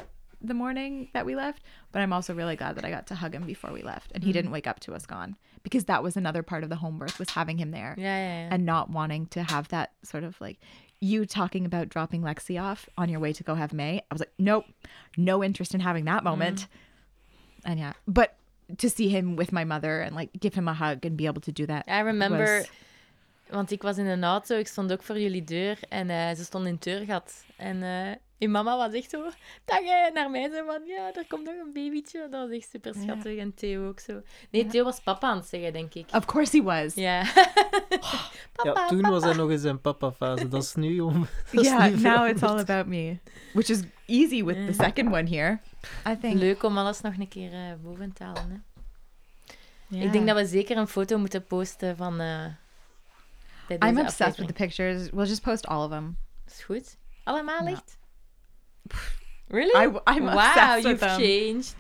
B: the morning that we left, but I'm also really glad that I got to hug him before we left and he didn't wake up to us gone because that was another part of the home birth was having him there.
A: Ja, ja, ja.
B: and not wanting to have that sort of like you talking about dropping Lexi off on your way to go have May. I was like, nope, no interest in having that moment. And yeah, but to see him with my mother and like give him a hug and be able to do that.
A: I remember
B: was-
A: Want ik was in een auto, ik stond ook voor jullie deur en eh, ze stond in het deurgat. En eh uw mama was echt zo, dag hè, naar mij zo van, ja, er komt nog een babytje. Dat was echt super schattig. En Theo ook zo. Nee,
B: Ja.
A: Theo was papa aan het zeggen, denk ik.
B: Of course he was.
A: Ja. (laughs)
C: Ja,
A: papa,
C: toen was hij nog in zijn papa-fase. Dat is nu om... (laughs) dat is
B: Yeah,
C: nu
B: now it's all about me, which is easy with the second one here. I think.
A: Leuk om alles nog een keer eh, boven te halen. Hè.
B: Yeah.
A: Ik denk dat we zeker een foto moeten posten van... eh bij
B: I'm obsessed with the pictures. We'll just post all of them.
A: Is goed. Allemaal
B: Ja.
A: echt? Really?
B: I, I'm
A: wow, you've
B: them.
A: changed.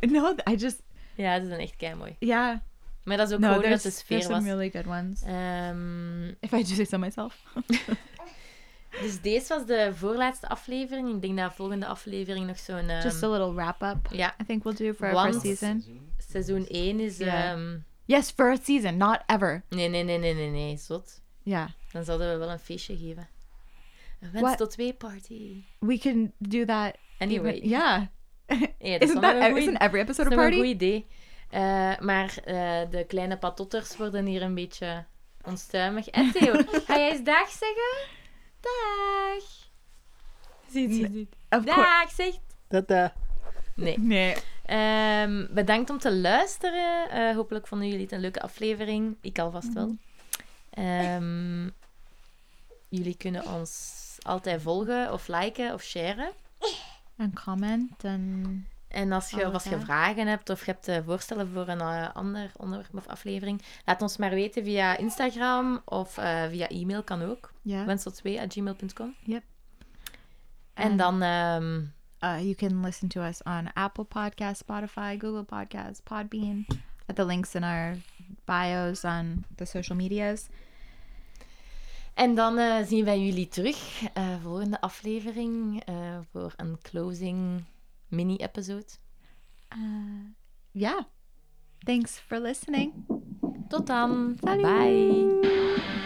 B: No, I just
A: Ja, ze zijn echt kei mooi.
B: yeah.
A: Maar dat is ook
B: No,
A: gewoon dat de sfeer
B: some
A: was.
B: really good ones.
A: Ehm,
B: If I do say so myself. (laughs)
A: dus deze was de voorlaatste aflevering. Ik denk dat de volgende aflevering nog zo'n... ehm,
B: just a little wrap up.
A: ja,
B: I think we'll do for our first season.
A: seizoen 1 is...
B: Ja.
A: ehm,
B: Yes, first season, not ever.
A: nee, nee, nee, nee, nee, nee, zot.
B: Yeah,
A: Dan zouden we wel een feestje geven. Een wens
B: What?
A: tot twee party.
B: we can do that.
A: Anyway.
B: even- yeah. (laughs)
A: Ja, dat is
B: Isn't
A: nog
B: that
A: een goeie-
B: isn't every episode
A: Dat
B: a
A: is nog een
B: party?
A: goed idee. Eh, maar eh, de kleine patotters worden hier een beetje onstuimig. En (laughs) Theo, ga jij eens dag zeggen? Dag. Ziet, ziet. Dag, zegt.
C: Tada.
A: Nee.
B: Nee.
A: Ehm, bedankt om te luisteren. Eh, hopelijk vonden jullie het een leuke aflevering. Ik alvast wel. Ehm, jullie kunnen ons altijd volgen of liken of sharen.
B: Een comment en
A: En als je, als je vragen hebt of je hebt eh, voorstellen voor een eh, ander onderwerp of aflevering, laat ons maar weten via Instagram of eh, via e-mail kan ook.
B: ja.
A: wenstot2.gmail.com.
B: Yep.
A: En dan, ehm,
B: Uh, you can listen to us on Apple Podcasts, Spotify, Google Podcasts, Podbean, at the links in our bios on the social medias.
A: En dan eh, zien wij jullie terug eh, volgende aflevering eh, voor een closing mini-episode.
B: Uh, yeah. Thanks for listening.
A: Tot dan.
B: Salut.
A: Bye.